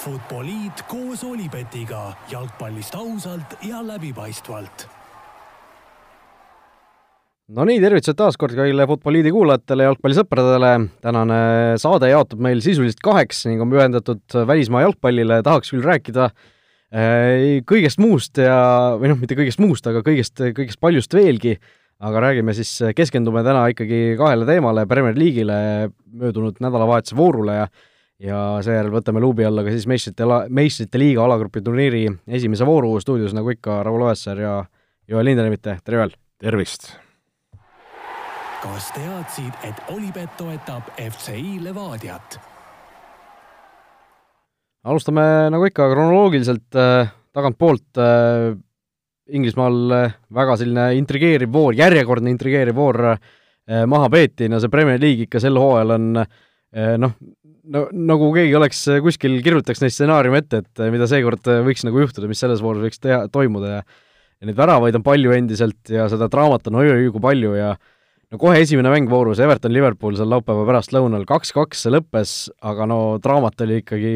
Futboliit koos Olipetiga jalgpallist ausalt ja läbipaistvalt. no nii, tervitused taas kord kõigile Futboliidi kuulajatele, jalgpallisõpradele. tänane saade jaotub meil sisuliselt kaheks ning on pühendatud välismaa jalgpallile, tahaks küll rääkida äh, kõigest muust ja, või noh, mitte kõigest muust, aga kõigest, kõigest paljust veelgi, aga räägime siis, keskendume täna ikkagi kahele teemale, Premier League'ile, möödunud nädalavahetuse voorule ja ja seejärel võtame luubi alla ka siis meistrite, meistrite liiga alagrupi turniiri esimese vooru stuudios, nagu ikka, Raul Oessar ja Joel Lindenemitte, tere Joel! tervist! kas teadsid, et Olipet toetab FCI Levadiat? alustame nagu ikka kronoloogiliselt äh, tagantpoolt äh, Inglismaal äh, väga selline intrigeeriv voor, järjekordne intrigeeriv voor äh, maha peeti, no see Premier League ikka sel hooajal on äh, noh, no nagu keegi oleks äh, kuskil, kirjutaks neid stsenaariume ette, et äh, mida seekord äh, võiks nagu juhtuda, mis selles voorus võiks teha, toimuda ja ja neid väravaid on palju endiselt ja seda draamat on oi-oi kui palju ja no kohe esimene mäng voorus, Everton-Liverpool seal laupäeva pärastlõunal, kaks-kaks see lõppes, aga no draamat oli ikkagi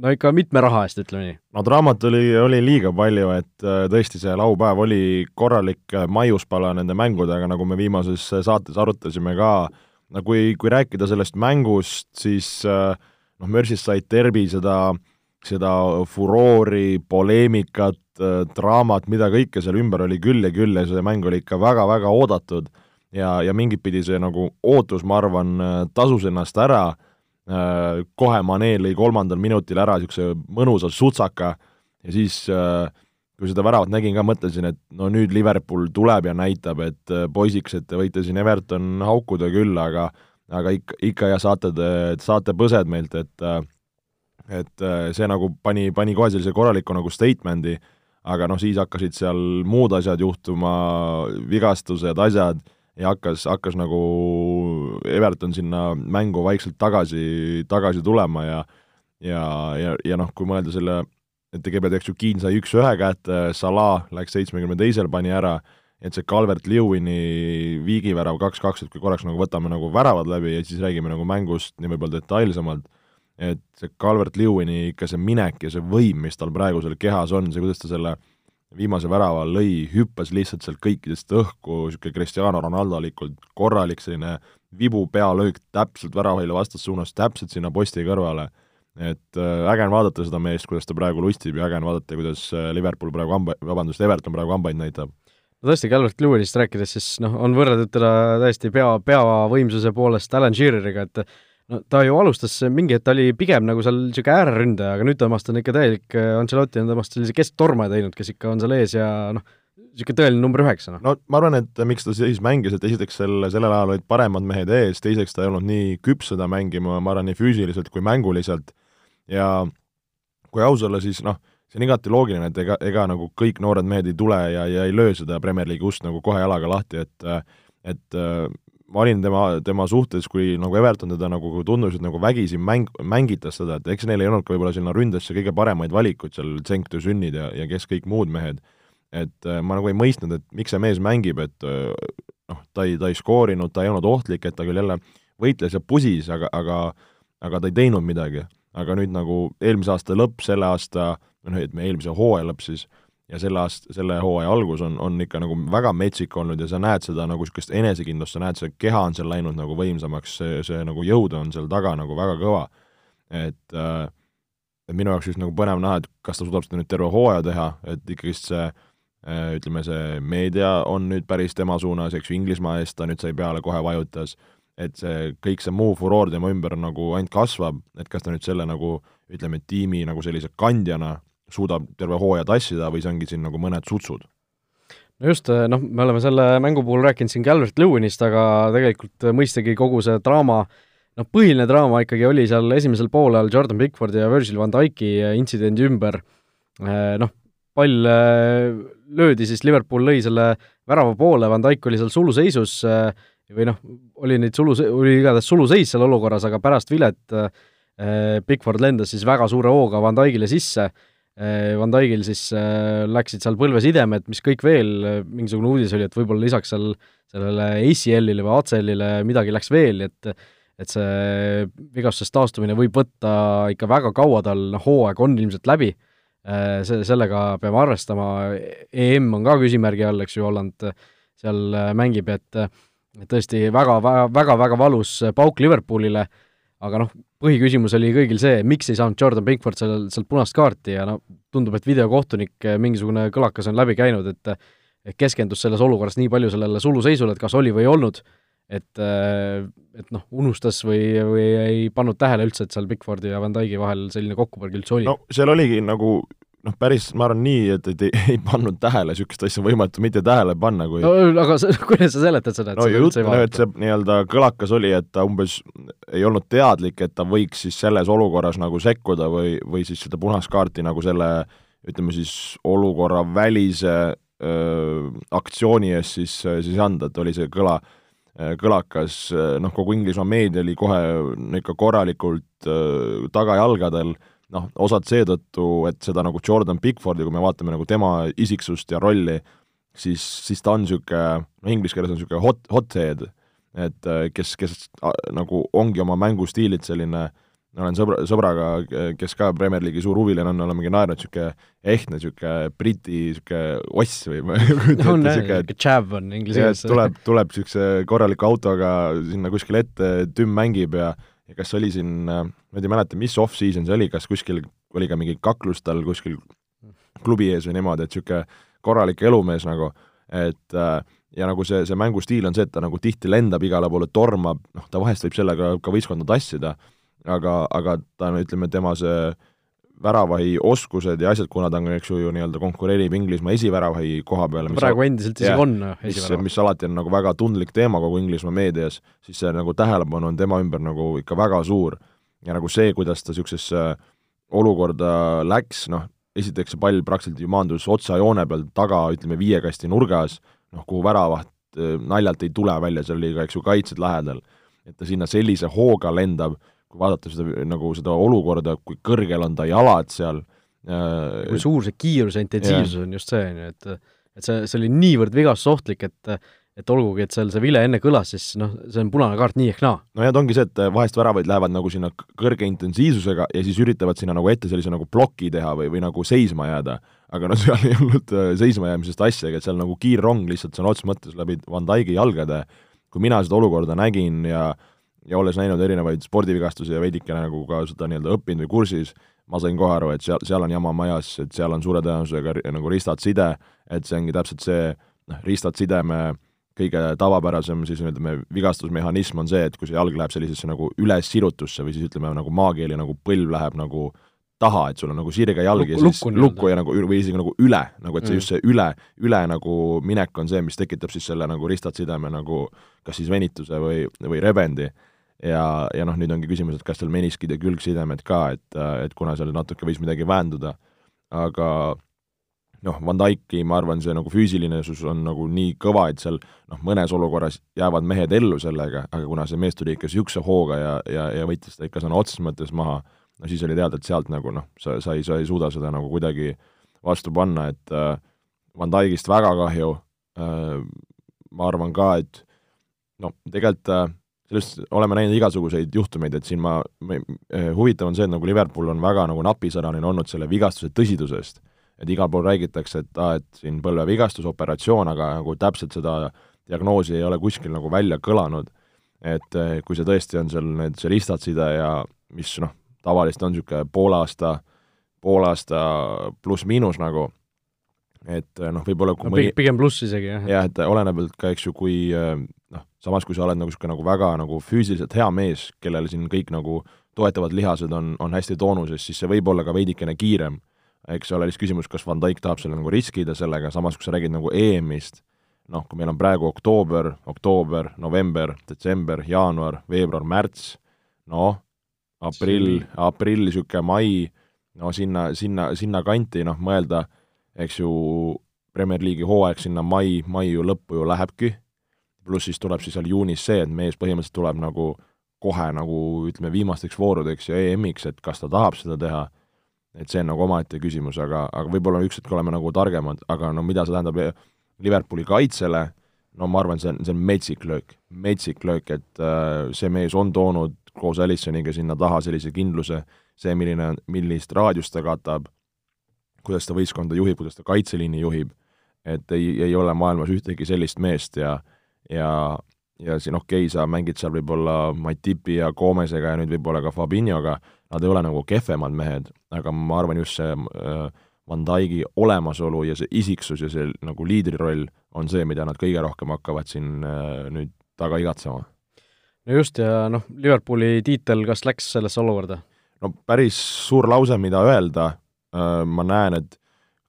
no ikka mitme raha eest, ütleme nii. no draamat oli, oli liiga palju, et tõesti, see laupäev oli korralik maiuspala nende mängudega, nagu me viimases saates arutasime ka, no kui, kui rääkida sellest mängust, siis äh, noh, Merseyside derbi seda, seda furoori, poleemikat, äh, draamat, mida kõike seal ümber oli küll ja küll ja see mäng oli ikka väga-väga oodatud. Ja, ja mingit pidi see nagu ootus, ma arvan, äh, tasus ennast ära, kohe Manee lõi kolmandal minutil ära niisuguse mõnusa sutsaka ja siis äh, kui seda väravat nägin ka, mõtlesin, et no nüüd Liverpool tuleb ja näitab, et äh, poisiks, et te võite siin Everton haukuda küll, aga aga ikka, ikka ja saate te, saate põsed meilt, et äh, et äh, see nagu pani, pani kohe sellise korraliku nagu statement'i, aga noh, siis hakkasid seal muud asjad juhtuma, vigastused, asjad, ja hakkas, hakkas nagu Everton sinna mängu vaikselt tagasi, tagasi tulema ja ja, ja, ja noh, kui mõelda selle et kõigepealt, eks ju, Keane sai üks-ühe kätte, Salah läks seitsmekümne teisel, pani ära, et see Calvert-Lewini viigivärav kaks-kaks, et kui korraks nagu võtame nagu väravad läbi ja siis räägime nagu mängust nii võib-olla detailsemalt, et see Calvert-Lewini ikka see minek ja see võim, mis tal praegu seal kehas on, see, kuidas ta selle viimase värava lõi, hüppas lihtsalt sealt kõikidest õhku, niisugune Cristiano Ronaldo-likult korralik selline vibu pealöök täpselt väravahile vastassuunas, täpselt sinna posti kõrvale et äh, äge on vaadata seda meest, kuidas ta praegu lustib ja äge on vaadata, kuidas äh, Liverpool praegu hamba, vabandust, Everton praegu hambaid näitab. no tõesti, Calvert Lewinist rääkides, siis noh, on võrreldud teda täiesti pea, peavõimsuse poolest Alan Sheareriga, et no ta ju alustas mingi hetk, ta oli pigem nagu seal niisugune ääreründaja, aga nüüd temast on ikka täielik, äh, Ancelotti on temast sellise kesktormaja teinud, kes ikka on seal ees ja noh, niisugune tõeline number üheksa, noh. no ma arvan, et miks ta siis mängis, et esiteks sel, sellel ajal olid paremad mehed ees, teiseks ta ei olnud nii küps seda mängima, ma arvan, nii füüsiliselt kui mänguliselt, ja kui aus olla, siis noh, see on igati loogiline, et ega, ega nagu kõik noored mehed ei tule ja, ja ei löö seda Premier League'i ust nagu kohe jalaga lahti, et et ma olin tema, tema suhtes, kui nagu Everton teda nagu tundus, et nagu vägisi mäng, mängitas seda, et eks neil ei olnud ka võib-olla sinna ründesse kõige paremaid valikuid seal, Cenk Düsünnid ja, ja kes kõik muud mehed, et ma nagu ei mõistnud, et miks see mees mängib, et noh, ta ei, ta ei skoorinud, ta ei olnud ohtlik, et ta küll jälle võitles ja pusis, aga, aga aga ta ei teinud midagi aga nüüd nagu eelmise aasta lõpp, selle aasta, või noh, ütleme eelmise hooaja lõpp siis, ja selle aasta, selle hooaja algus on, on ikka nagu väga metsik olnud ja sa näed seda nagu niisugust enesekindlust, sa näed, see keha on seal läinud nagu võimsamaks, see, see nagu jõud on seal taga nagu väga kõva. et äh, et minu jaoks just nagu põnev näha, et kas ta suudab seda nüüd terve hooaja teha, et ikkagist see äh, ütleme, see meedia on nüüd päris tema suunas, eks ju, Inglismaa eest ta nüüd sai peale, kohe vajutas et see, kõik see muu furoor tema ümber nagu ainult kasvab, et kas ta nüüd selle nagu ütleme, tiimi nagu sellise kandjana suudab terve hooaja tassida või see ongi siin nagu mõned sutsud? no just, noh, me oleme selle mängu puhul rääkinud siin Calvert Lewinist, aga tegelikult mõistagi kogu see draama, noh, põhiline draama ikkagi oli seal esimesel poolel Jordan Pickfordi ja Virgil van Dijk'i intsidendi ümber, noh, pall löödi siis, Liverpool lõi selle värava poole, Van Dijk oli seal suluseisus äh, või noh, oli neid sulu, oli igatahes suluseis seal olukorras, aga pärast vilet äh, Bigford lendas siis väga suure hooga Van Dijkile sisse. Äh,, Van Dijkil siis äh, läksid seal põlvesidemed, mis kõik veel, mingisugune uudis oli, et võib-olla lisaks seal sellele ACL-ile või ACL-ile midagi läks veel, et et see vigastusest taastumine võib võtta ikka väga kaua tal, noh, hooaeg on ilmselt läbi, see, sellega peame arvestama, EM on ka küsimärgi all, eks ju, Holland seal mängib, et et tõesti väga, väga, väga, väga valus pauk Liverpoolile, aga noh, põhiküsimus oli kõigil see, miks ei saanud Jordan Pinkford seal, sealt punast kaarti ja no tundub, et videokohtunik mingisugune kõlakas on läbi käinud, et keskendus selles olukorras nii palju sellele suluseisule, et kas oli või ei olnud et, äh, et noh, unustas või, või ei pannud tähele üldse, et seal Bigfordi ja Van Dyke'i vahel selline kokkupõrg üldse oli? no seal oligi nagu noh, päris ma arvan nii, et, et ei, ei pannud tähele, niisugust asja on võimatu mitte tähele panna, kui no aga kuidas sa seletad seda, et no jutt, no et see nii-öelda kõlakas oli, et ta umbes ei olnud teadlik, et ta võiks siis selles olukorras nagu sekkuda või, või siis seda punast kaarti nagu selle ütleme siis olukorra välise öö, aktsiooni eest siis, siis anda, et oli see kõla kõlakas, noh, kogu Inglismaa meedia oli kohe ikka korralikult äh, tagajalgadel, noh, osad seetõttu, et seda nagu Jordan Pickfordi, kui me vaatame nagu tema isiksust ja rolli, siis, siis ta on niisugune, no inglise keeles on niisugune hot, hothead, et kes, kes nagu ongi oma mängustiililt selline äh, olen sõbra, sõbraga, kes ka Premier League'i suur huvilane on, olemegi naernud, niisugune ehtne niisugune briti niisugune oss või ma ei kujuta ette, niisugune chav on inglise keeles. tuleb, tuleb niisuguse korraliku autoga sinna kuskile ette, tümm mängib ja ja kas oli siin, ma nüüd ei mäleta, mis off-season see oli, kas kuskil oli ka mingi kaklus tal kuskil klubi ees või niimoodi, et niisugune korralik elumees nagu, et äh, ja nagu see, see mängustiil on see, et ta nagu tihti lendab igale poole, tormab, noh, ta vahest võib sellega ka võistkonda tassida aga, aga ta on, ütleme, tema see väravahi oskused ja asjad, kuna ta on, eks ju, ju nii-öelda konkureerib Inglismaa esiväravahi koha peale. praegu endiselt isegi on esiväravahi. mis alati on nagu väga tundlik teema kogu Inglismaa meedias, siis see nagu tähelepanu on tema ümber nagu ikka väga suur. ja nagu see, kuidas ta niisugusesse olukorda läks, noh, esiteks see pall praktiliselt ju maandus otsajoone peal taga, ütleme, viiekasti nurgas, noh, kuhu väravaht eh, naljalt ei tule välja, seal oli ka, eks ju, kaitsjad lähedal. et ta sinna sellise hooga lendab kui vaadata seda, nagu seda olukorda, kui kõrgel on ta jalad seal äh, kui suur see kiiruse intensiivsus yeah. on just see, on ju, et et see, see oli niivõrd vigastusohtlik, et et olgugi, et seal see vile enne kõlas, siis noh, see on punane kaart nii ehk naa. no ja ta ongi see, et vahest väravaid lähevad nagu sinna kõrge intensiivsusega ja siis üritavad sinna nagu ette sellise nagu ploki teha või, või nagu seisma jääda. aga no seal ei olnud äh, seismajäämisest asjagi, et seal nagu kiirrong lihtsalt sõna otseses mõttes läbi Van Dijk'i jalgade, kui mina seda olukorda nägin ja äh, ja olles näinud erinevaid spordivigastusi ja veidikene nagu ka seda nii-öelda õppinud või kursis, ma sain kohe aru, et seal, seal on jama majas, et seal on suure tõenäosusega nagu ristad side, et see ongi täpselt see noh, ristad sideme kõige tavapärasem siis ütleme, vigastusmehhanism on see, et kui see jalg läheb sellisesse nagu ülessirutusse või siis ütleme, nagu maakeeli nagu põlv läheb nagu taha, et sul on nagu sirge jalg ja siis lukku, lukku ja nagu või isegi nagu üle, nagu et see mm. just see üle, üle nagu minek on see, mis tekitab siis selle nagu ristad sideme nagu kas siis venituse või, või rebendi ja, ja noh, nüüd ongi küsimus, et kas seal meniskid ja külgsidemed ka, et, et kuna seal natuke võis midagi väänduda, aga noh, Van Dyke'i ma arvan, see nagu füüsilinisus on nagu nii kõva, et seal noh, mõnes olukorras jäävad mehed ellu sellega, aga kuna see mees tuli ikka niisuguse hooga ja, ja, ja võttis ta ikka sõna otseses mõttes maha, no siis oli teada, et sealt nagu noh, sa, sa ei, sa ei suuda seda nagu kuidagi vastu panna, et äh, Van Dyke'ist väga kahju. Äh,, ma arvan ka, et noh, tegelikult äh, sellest oleme näinud igasuguseid juhtumeid, et siin ma, eh, huvitav on see, et nagu Liverpool on väga nagu napisõnaline olnud selle vigastuse tõsidusest. et igal pool räägitakse, et aa et siin põlvevigastus, operatsioon, aga nagu täpselt seda diagnoosi ei ole kuskil nagu välja kõlanud. et eh, kui see tõesti on seal need, see ristatside ja mis noh, tavaliselt on niisugune poole aasta, poole aasta pluss-miinus nagu, et eh, noh, võib-olla kui no, mõni pigem pluss isegi, jah. jah, et oleneb ka, eks ju, kui noh, samas kui sa oled nagu niisugune nagu väga nagu füüsiliselt hea mees, kellel siin kõik nagu toetavad lihased on, on hästi toonuses, siis see võib olla ka veidikene kiirem. eks ole, lihtsalt küsimus, kas Van Dijk tahab selle nagu riskida sellega, samas kui sa räägid nagu EM-ist, noh, kui meil on praegu oktoober, oktoober, november, detsember, jaanuar, veebruar, märts, noh, aprill, aprill, niisugune mai, no sinna, sinna, sinna kanti noh, mõelda, eks ju, Premier League'i hooaeg sinna mai, mai ju lõppu ju lähebki pluss siis tuleb siis seal juunis see, et mees põhimõtteliselt tuleb nagu kohe nagu ütleme, viimasteks voorudeks ja EM-iks, et kas ta tahab seda teha, et see on nagu omaette küsimus, aga, aga võib-olla üks hetk oleme nagu targemad, aga no mida see tähendab Liverpooli kaitsele, no ma arvan, see on, see on metsik löök, metsik löök, et äh, see mees on toonud koos Alissoniga sinna taha sellise kindluse, see, milline, millist raadiust ta katab, kuidas ta võistkonda juhib, kuidas ta kaitseliini juhib, et ei, ei ole maailmas ühtegi sellist meest ja ja, ja siin okei okay,, sa mängid seal võib-olla Matipi ja Koomesega ja nüüd võib-olla ka Fabinhoga, nad ei ole nagu kehvemad mehed, aga ma arvan, just see äh, Van Dijk'i olemasolu ja see isiksus ja see nagu liidri roll on see, mida nad kõige rohkem hakkavad siin äh, nüüd taga igatsema. no just, ja noh, Liverpooli tiitel, kas läks sellesse olukorda? no päris suur lause, mida öelda, äh, ma näen, et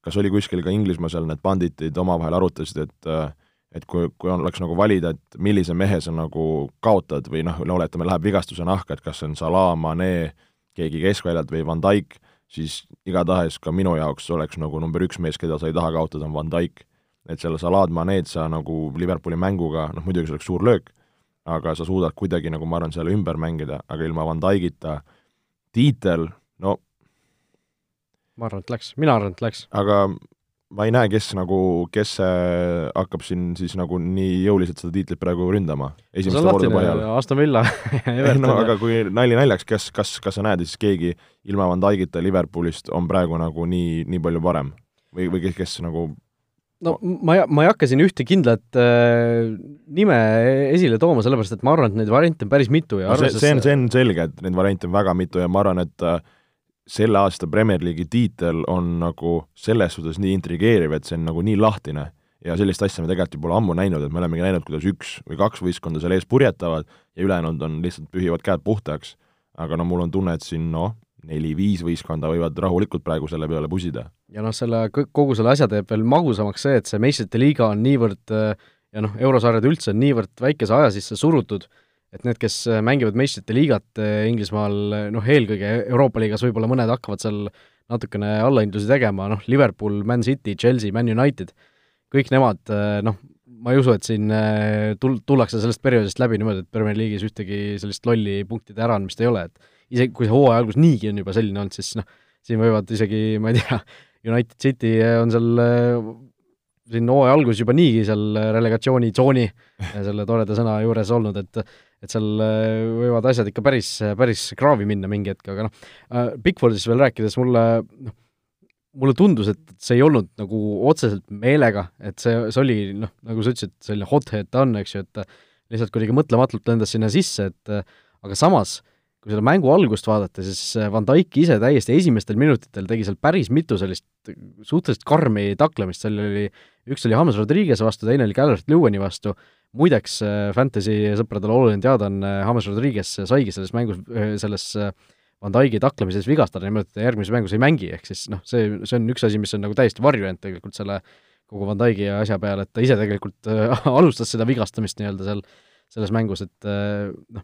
kas oli kuskil ka Inglismaa seal need banditid omavahel arutasid, et äh, et kui, kui oleks nagu valida, et millise mehe sa nagu kaotad või noh, oletame, läheb vigastuse nahka, et kas see on Salah, Mane, keegi keskväljalt või Van Dijk, siis igatahes ka minu jaoks oleks nagu number üks mees, keda sa ei taha kaotada, on Van Dijk. et selle Salah, Mane'd sa nagu Liverpooli mänguga, noh muidugi see oleks suur löök, aga sa suudad kuidagi nagu ma arvan, selle ümber mängida, aga ilma Van Dijkita tiitel, no ma arvan, et läks, mina arvan, et läks. aga ma ei näe, kes nagu, kes hakkab siin siis nagu nii jõuliselt seda tiitlit praegu ründama esimeste voorude põhjal. Aston Villa no aga kui nali naljaks, kes, kas, kas sa näed siis keegi ilma Van Dijkita Liverpoolist on praegu nagu nii, nii palju parem? või, või kes, kes nagu no ma ma ei hakka siin ühte kindlat äh, nime esile tooma, sellepärast et ma arvan, et neid variante on päris mitu ja no see, see on, see on selge, et neid variante on väga mitu ja ma arvan, et äh, selle aasta Premier League'i tiitel on nagu selles suhtes nii intrigeeriv, et see on nagu nii lahtine ja sellist asja me tegelikult ju pole ammu näinud, et me olemegi näinud, kuidas üks või kaks võistkonda seal ees purjetavad ja ülejäänud on lihtsalt pühivad käed puhtaks. aga no mul on tunne, et siin noh, neli-viis võistkonda võivad rahulikult praegu selle peale pusida. ja noh, selle, kogu selle asja teeb veel magusamaks see, et see meistrite liiga on niivõrd ja noh, eurosarjad üldse on niivõrd väikese aja sisse surutud, et need, kes äh, mängivad meistrite liigat äh, Inglismaal, äh, noh eelkõige Euroopa liigas võib-olla mõned hakkavad seal natukene allahindlusi tegema, noh Liverpool, Man City, Chelsea, Man United, kõik nemad noh, ma ei usu, et siin tul-, tullakse sellest perioodist läbi niimoodi, et Premier League'is ühtegi sellist lolli punktide äraandmist ei ole, et isegi kui see hooaja algus niigi on juba selline olnud, siis noh, siin võivad isegi, ma ei tea, United City on seal siin hooaja alguses juba niigi seal relegatsioonitsooni selle toreda sõna juures olnud, et et seal äh, võivad asjad ikka päris, päris kraavi minna mingi hetk, aga noh, äh, Bigfordist veel rääkides mulle noh, mulle tundus, et see ei olnud nagu otseselt meelega, et see, see oli noh, nagu sa ütlesid, selline hot head ta on, eks ju, et lihtsalt kuidagi mõtlematult lendas sinna sisse, et aga samas äh, kui selle mängu algust vaadata, siis äh, Van Dijk ise täiesti esimestel minutitel tegi seal päris mitu sellist suhteliselt karmi taklemist, seal oli, üks oli James Rodriguez vastu, teine oli Gallert Lewani vastu, muideks äh, Fantasy sõpradele oluline teada on, äh, James Rodriguez saigi selles mängus, selles Van Dijki taklemises vigastada, ta järgmises mängus ei mängi, ehk siis noh, see, see on üks asi, mis on nagu täiesti varju jäänud tegelikult selle kogu Van Dijki asja peale, et ta ise tegelikult alustas seda vigastamist nii-öelda seal selles mängus, et noh,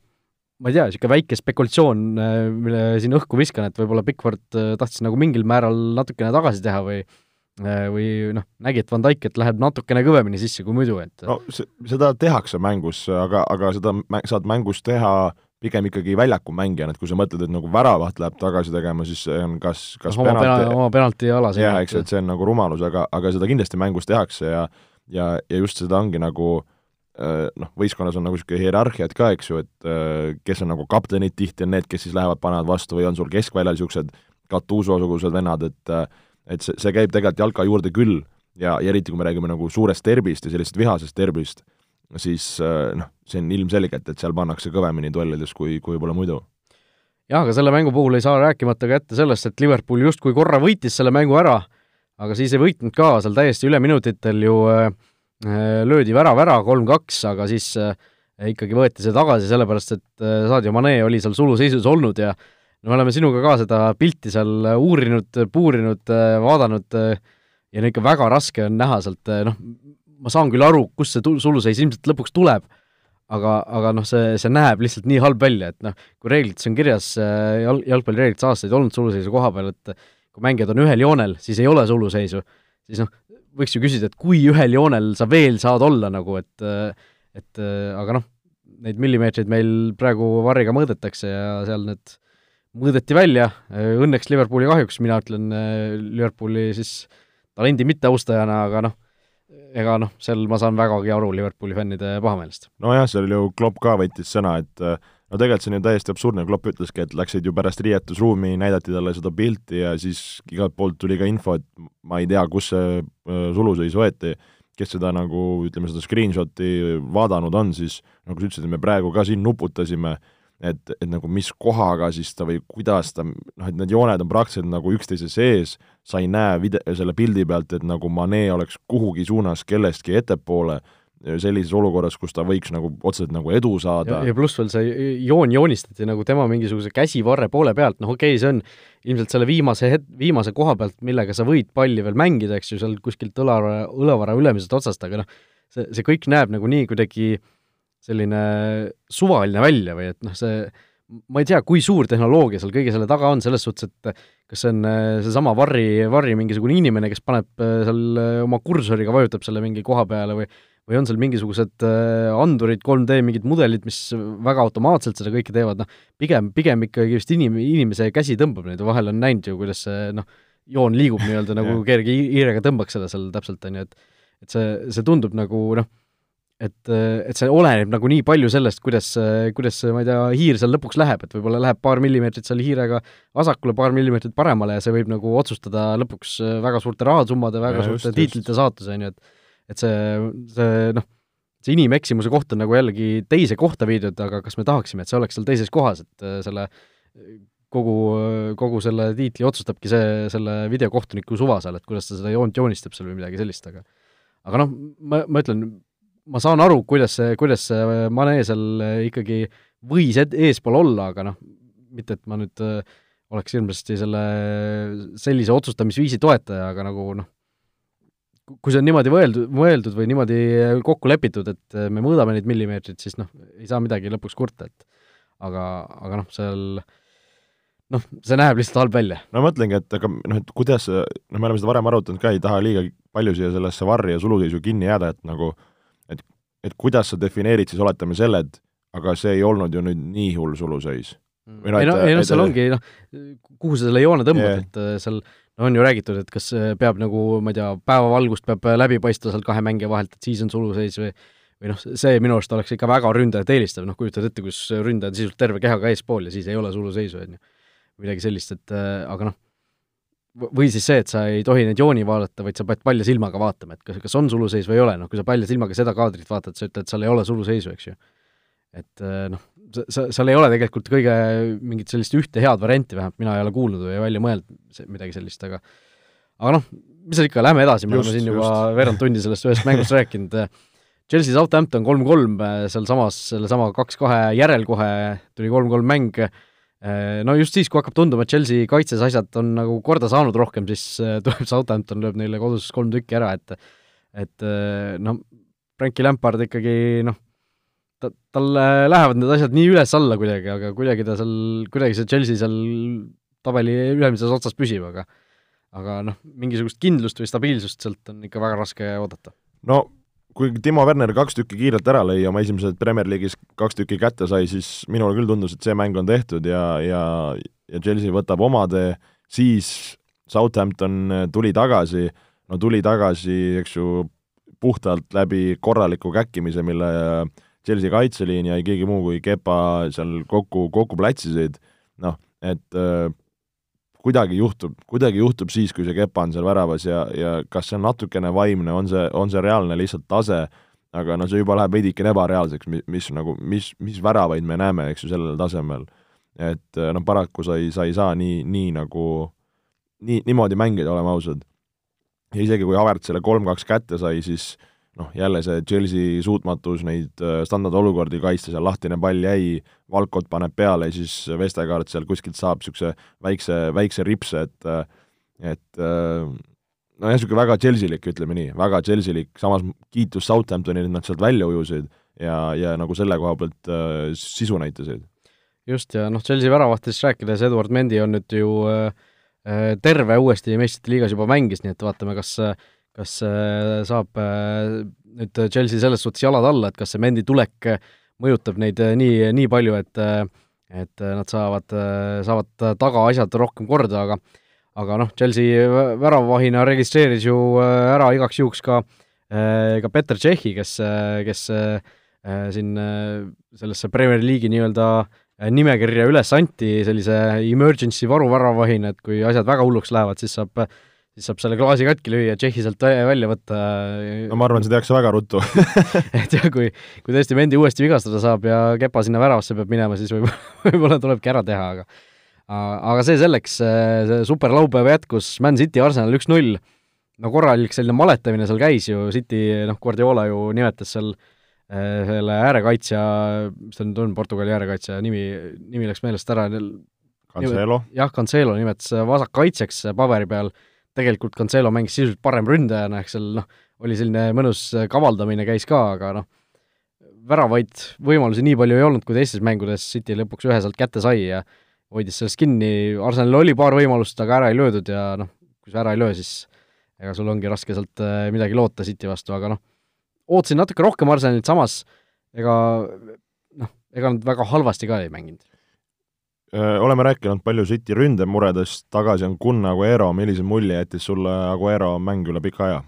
ma ei tea, niisugune väike spekulatsioon, äh, mille siin õhku viskan, et võib-olla Pickford äh, tahtis nagu mingil määral natukene tagasi teha või äh, või noh, nägi, et Van Dijk, et läheb natukene kõvemini sisse kui muidu, et no seda tehakse mängus, aga, aga seda mä-, saad mängus teha pigem ikkagi väljaku mängijana, et kui sa mõtled, et nagu väravat läheb tagasi tegema, siis see on kas, kas oma penalti, oma penalti jalas. jah, eks, et see on nagu rumalus, aga, aga seda kindlasti mängus tehakse ja ja, ja just seda ongi nagu äh, Äh, noh, võistkonnas on nagu niisugune hierarhiat ka, eks ju, et äh, kes on nagu kaptenid, tihti on need, kes siis lähevad, panevad vastu või on sul keskväljal niisugused Gattuso-sugused vennad, et äh, et see, see käib tegelikult jalka juurde küll. Ja, ja eriti, kui me räägime nagu suurest derbist ja sellisest vihasest derbist, siis noh, see on ilmselgelt, et seal pannakse kõvemini duellides kui, kui võib-olla muidu. Jah, aga selle mängu puhul ei saa rääkimata ka jätta sellest, et Liverpool justkui korra võitis selle mängu ära, aga siis ei võitnud ka, seal täiesti üle minutitel ju äh, Äh, löödi värav ära, kolm-kaks, aga siis äh, ikkagi võeti see tagasi, sellepärast et äh, Sadio Mane oli seal suluseisus olnud ja no me oleme sinuga ka seda pilti seal uurinud, puurinud, vaadanud ja no ikka väga raske on näha sealt, noh, ma saan küll aru, kust see suluseis ilmselt lõpuks tuleb, aga, aga noh, see, see näeb lihtsalt nii halb välja, et noh, kui reeglites on kirjas, jalg, jalgpallireeglites aastaid olnud suluseisu koha peal, et kui mängijad on ühel joonel, siis ei ole suluseisu, siis noh, võiks ju küsida, et kui ühel joonel sa veel saad olla nagu, et et aga noh, neid millimeetreid meil praegu varriga mõõdetakse ja seal need mõõdeti välja, õnneks Liverpooli kahjuks, mina ütlen Liverpooli siis talendi mitteaustajana, aga noh, ega noh, seal ma saan vägagi aru Liverpooli fännide pahameelest. nojah, seal ju Klopp ka võttis sõna, et no tegelikult see on ju täiesti absurdne, Klopp ütleski, et läksid ju pärast riietusruumi, näidati talle seda pilti ja siis igalt poolt tuli ka info, et ma ei tea, kus see äh, suluseis võeti, kes seda nagu, ütleme, seda screenshot'i vaadanud on, siis nagu sa ütlesid, me praegu ka siin nuputasime, et, et nagu mis kohaga siis ta või kuidas ta, noh, et need jooned on praktiliselt nagu üksteise sees, sa ei näe vide-, selle pildi pealt, et nagu Mane oleks kuhugi suunas kellestki ettepoole, sellises olukorras, kus ta võiks nagu otseselt nagu edu saada. ja, pluss veel see joon joonistati nagu tema mingisuguse käsivarre poole pealt, noh okei okay,, see on ilmselt selle viimase het-, viimase koha pealt, millega sa võid palli veel mängida, eks ju, seal kuskilt õlavara, õlavara ülemisest otsast, aga noh, see, see kõik näeb nagu nii kuidagi selline suvaline välja või et noh, see ma ei tea, kui suur tehnoloogia seal kõige selle taga on, selles suhtes, et kas see on äh, seesama Varri, Varri mingisugune inimene, kes paneb äh, seal äh, oma kursoriga, vajutab selle mingi koha peale või või on seal mingisugused andurid, 3D mingid mudelid, mis väga automaatselt seda kõike teevad, noh, pigem, pigem ikkagi vist inim-, inimese käsi tõmbab neid, vahel on näinud ju, kuidas see noh, joon liigub nii-öelda nagu kerge hiirega tõmbaks seda seal täpselt, on ju, et et see, see tundub nagu noh, et, et see oleneb nagu nii palju sellest, kuidas, kuidas ma ei tea, hiir seal lõpuks läheb, et võib-olla läheb paar millimeetrit seal hiirega vasakule, paar millimeetrit paremale ja see võib nagu otsustada lõpuks väga suurte rahasummade, väga ja, suurte just, tiitlite saatuse, on ju, et et see, see noh, see inimeksimuse koht on nagu jällegi teise kohta viidud, aga kas me tahaksime, et see oleks seal teises kohas, et selle kogu, kogu selle tiitli otsustabki see, selle videokohtuniku suva seal, et kuidas ta seda joont joonistab seal või midagi sellist, aga aga noh, ma, ma ütlen, ma saan aru, kuidas see, kuidas see Mane seal ikkagi võis eespool olla, aga noh, mitte et ma nüüd äh, oleks hirmsasti selle, sellise otsustamisviisi toetaja, aga nagu noh, kui see on niimoodi mõeldud, mõeldud või niimoodi kokku lepitud, et me mõõdame neid millimeetreid, siis noh, ei saa midagi lõpuks kurta, et aga, aga noh, seal noh, see näeb lihtsalt halb välja. no ma mõtlengi, et aga noh, et kuidas, noh, me oleme seda varem arutanud ka, ei taha liiga palju siia sellesse varri ja suluseisu kinni jääda, et nagu äh, et kuidas sa defineerid siis, oletame selle, et aga see ei olnud ju nüüd nii hull suluseis. Mm. No, ei no, ei noh, seal ongi noh, kuhu sa selle joone tõmbad yeah., et äh, seal no on ju räägitud, et kas äh, peab nagu, ma ei tea, päevavalgust peab äh, läbi paistma sealt kahe mängija vahelt, et siis on suluseis või või noh, see minu arust oleks ikka väga ründajat eelistav, noh kujutad ette, kus ründaja on sisuliselt terve kehaga eespool ja siis ei ole suluseisu, on ju. midagi sellist, et aga noh, või siis see, et sa ei tohi neid jooni vaadata, vaid sa pead palja silmaga vaatama, et kas, kas on suluseis või ei ole, noh kui sa palja silmaga seda kaadrit vaatad, sa ütled, seal ei ole suluseisu, eks ju. et äh, noh, sa, seal ei ole tegelikult kõige mingit sellist ühte head varianti, vähemalt mina ei ole kuulnud või välja mõelnud midagi sellist, aga aga noh, mis seal ikka, lähme edasi, me oleme siin juba veerand tundi sellest ühest mängust rääkinud, Chelsea Southampton kolm-kolm, sealsamas, sellesama kaks-kahe järel kohe tuli kolm-kolm mäng, Äh, no just siis, kui hakkab tunduma, et Chelsea kaitses asjad on nagu korda saanud rohkem, siis äh, tuleb Southampton, lööb neile kodus kolm tükki ära, et et äh, noh, Frankie Lampard ikkagi noh, ta, tal lähevad need asjad nii üles-alla kuidagi, aga kuidagi ta seal, kuidagi see Chelsea seal tabeli ülemises otsas püsib, aga aga noh, mingisugust kindlust või stabiilsust sealt on ikka väga raske oodata. no kui Timo Werner kaks tükki kiirelt ära lõi, oma esimesed Premier League'is kaks tükki kätte sai, siis minule küll tundus, et see mäng on tehtud ja, ja, ja Chelsea võtab oma tee, siis Southampton tuli tagasi, no tuli tagasi, eks ju, puhtalt läbi korraliku käkkimise, mille Chelsea kaitseliin ja keegi muu kui Kepa seal kokku, kokku plätsisid, noh, et äh, kuidagi juhtub, kuidagi juhtub siis, kui see kepa on seal väravas ja, ja kas see on natukene vaimne, on see, on see reaalne lihtsalt tase, aga no see juba läheb veidikene ebareaalseks, mis, mis nagu, mis, mis väravaid me näeme, eks ju, sellel tasemel. et noh, paraku sa ei, sa ei saa nii, nii nagu, nii, niimoodi mängida, oleme ausad. ja isegi, kui Havert selle kolm-kaks kätte sai, siis äh, noh, jälle see Chelsea suutmatus neid äh, standardolukordi kaitsta, seal lahtine pall jäi, Valkot paneb peale ja siis Vestergaard seal kuskilt saab niisuguse väikse, väikse ripse, et äh, et äh, nojah, niisugune väga Chelsea-lik, ütleme nii, väga Chelsea-lik, samas kiitus Southamptonile, et nad sealt välja ujusid ja, ja nagu selle koha pealt äh, sisu näitasid. just, ja noh, Chelsea väravahtidest rääkides, Eduard Mendi on nüüd ju äh, terve uuesti meistrite liigas juba mängis, nii et vaatame, kas äh, kas äh, saab äh, nüüd Chelsea selles suhtes jalad alla, et kas see Mendi tulek mõjutab neid äh, nii, nii palju, et et nad saavad, saavad tagaasjad rohkem korda, aga aga noh, Chelsea väravahina registreeris ju ära igaks juhuks ka ka Peter Tšehhi, kes, kes siin sellesse Premier League'i nii-öelda nimekirja üles anti sellise emergency varuväravahina, et kui asjad väga hulluks lähevad, siis saab siis saab selle klaasi katki lüüa, Tšehhi sealt välja võtta. no ma arvan, see tehakse väga ruttu et jah, kui, kui tõesti Mendi uuesti vigastada saab ja Kepa sinna väravasse peab minema, siis võib-olla, võib-olla tulebki ära teha, aga aga see selleks, see super laupäev jätkus, Man City Arsenal üks-null, no korralik selline maletamine seal käis ju, City, noh, Guardiola ju nimetas seal eh, selle äärekaitsja, mis ta nüüd on, Portugali äärekaitsja nimi, nimi läks meelest ära. Cancelo. jah, Cancelo nimetas vasakkaitsjaks paberi peal, tegelikult Cancelo mängis sisuliselt parem ründajana, ehk seal noh, oli selline mõnus kavaldamine käis ka, aga noh, väravaid võimalusi nii palju ei olnud, kui teistes mängudes City lõpuks ühe sealt kätte sai ja hoidis sellest kinni, Arsenalil oli paar võimalust, aga ära ei löödud ja noh, kui sa ära ei löö, siis ega sul ongi raske sealt äh, midagi loota City vastu, aga noh, ootasin natuke rohkem Arsenalilt, samas ega noh, ega nad väga halvasti ka ei mänginud. Oleme rääkinud palju City ründemuredest, tagasi on Kun Aguero, millise mulje jättis sulle Aguero mäng üle pika aja?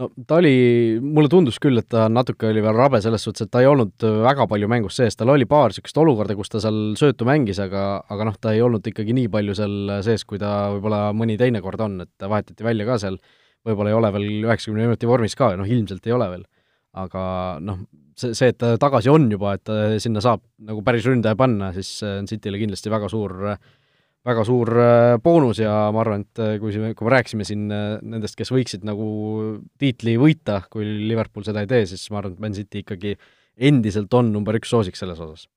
no ta oli, mulle tundus küll, et ta natuke oli veel rabe selles suhtes, et ta ei olnud väga palju mängus sees, tal oli paar niisugust olukorda, kus ta seal söötu mängis, aga, aga noh, ta ei olnud ikkagi nii palju seal sees, kui ta võib-olla mõni teine kord on, et vahetati välja ka seal, võib-olla ei ole veel üheksakümne minuti vormis ka, noh ilmselt ei ole veel. aga noh, see, see, et ta tagasi on juba, et sinna saab nagu päris ründaja panna, siis on Cityle kindlasti väga suur äh, väga suur äh, boonus ja ma arvan, et äh, kui, kui me rääkisime siin äh, nendest, kes võiksid nagu tiitli võita, kui Liverpool seda ei tee, siis ma arvan, et Man City ikkagi endiselt on number üks soosik selles osas.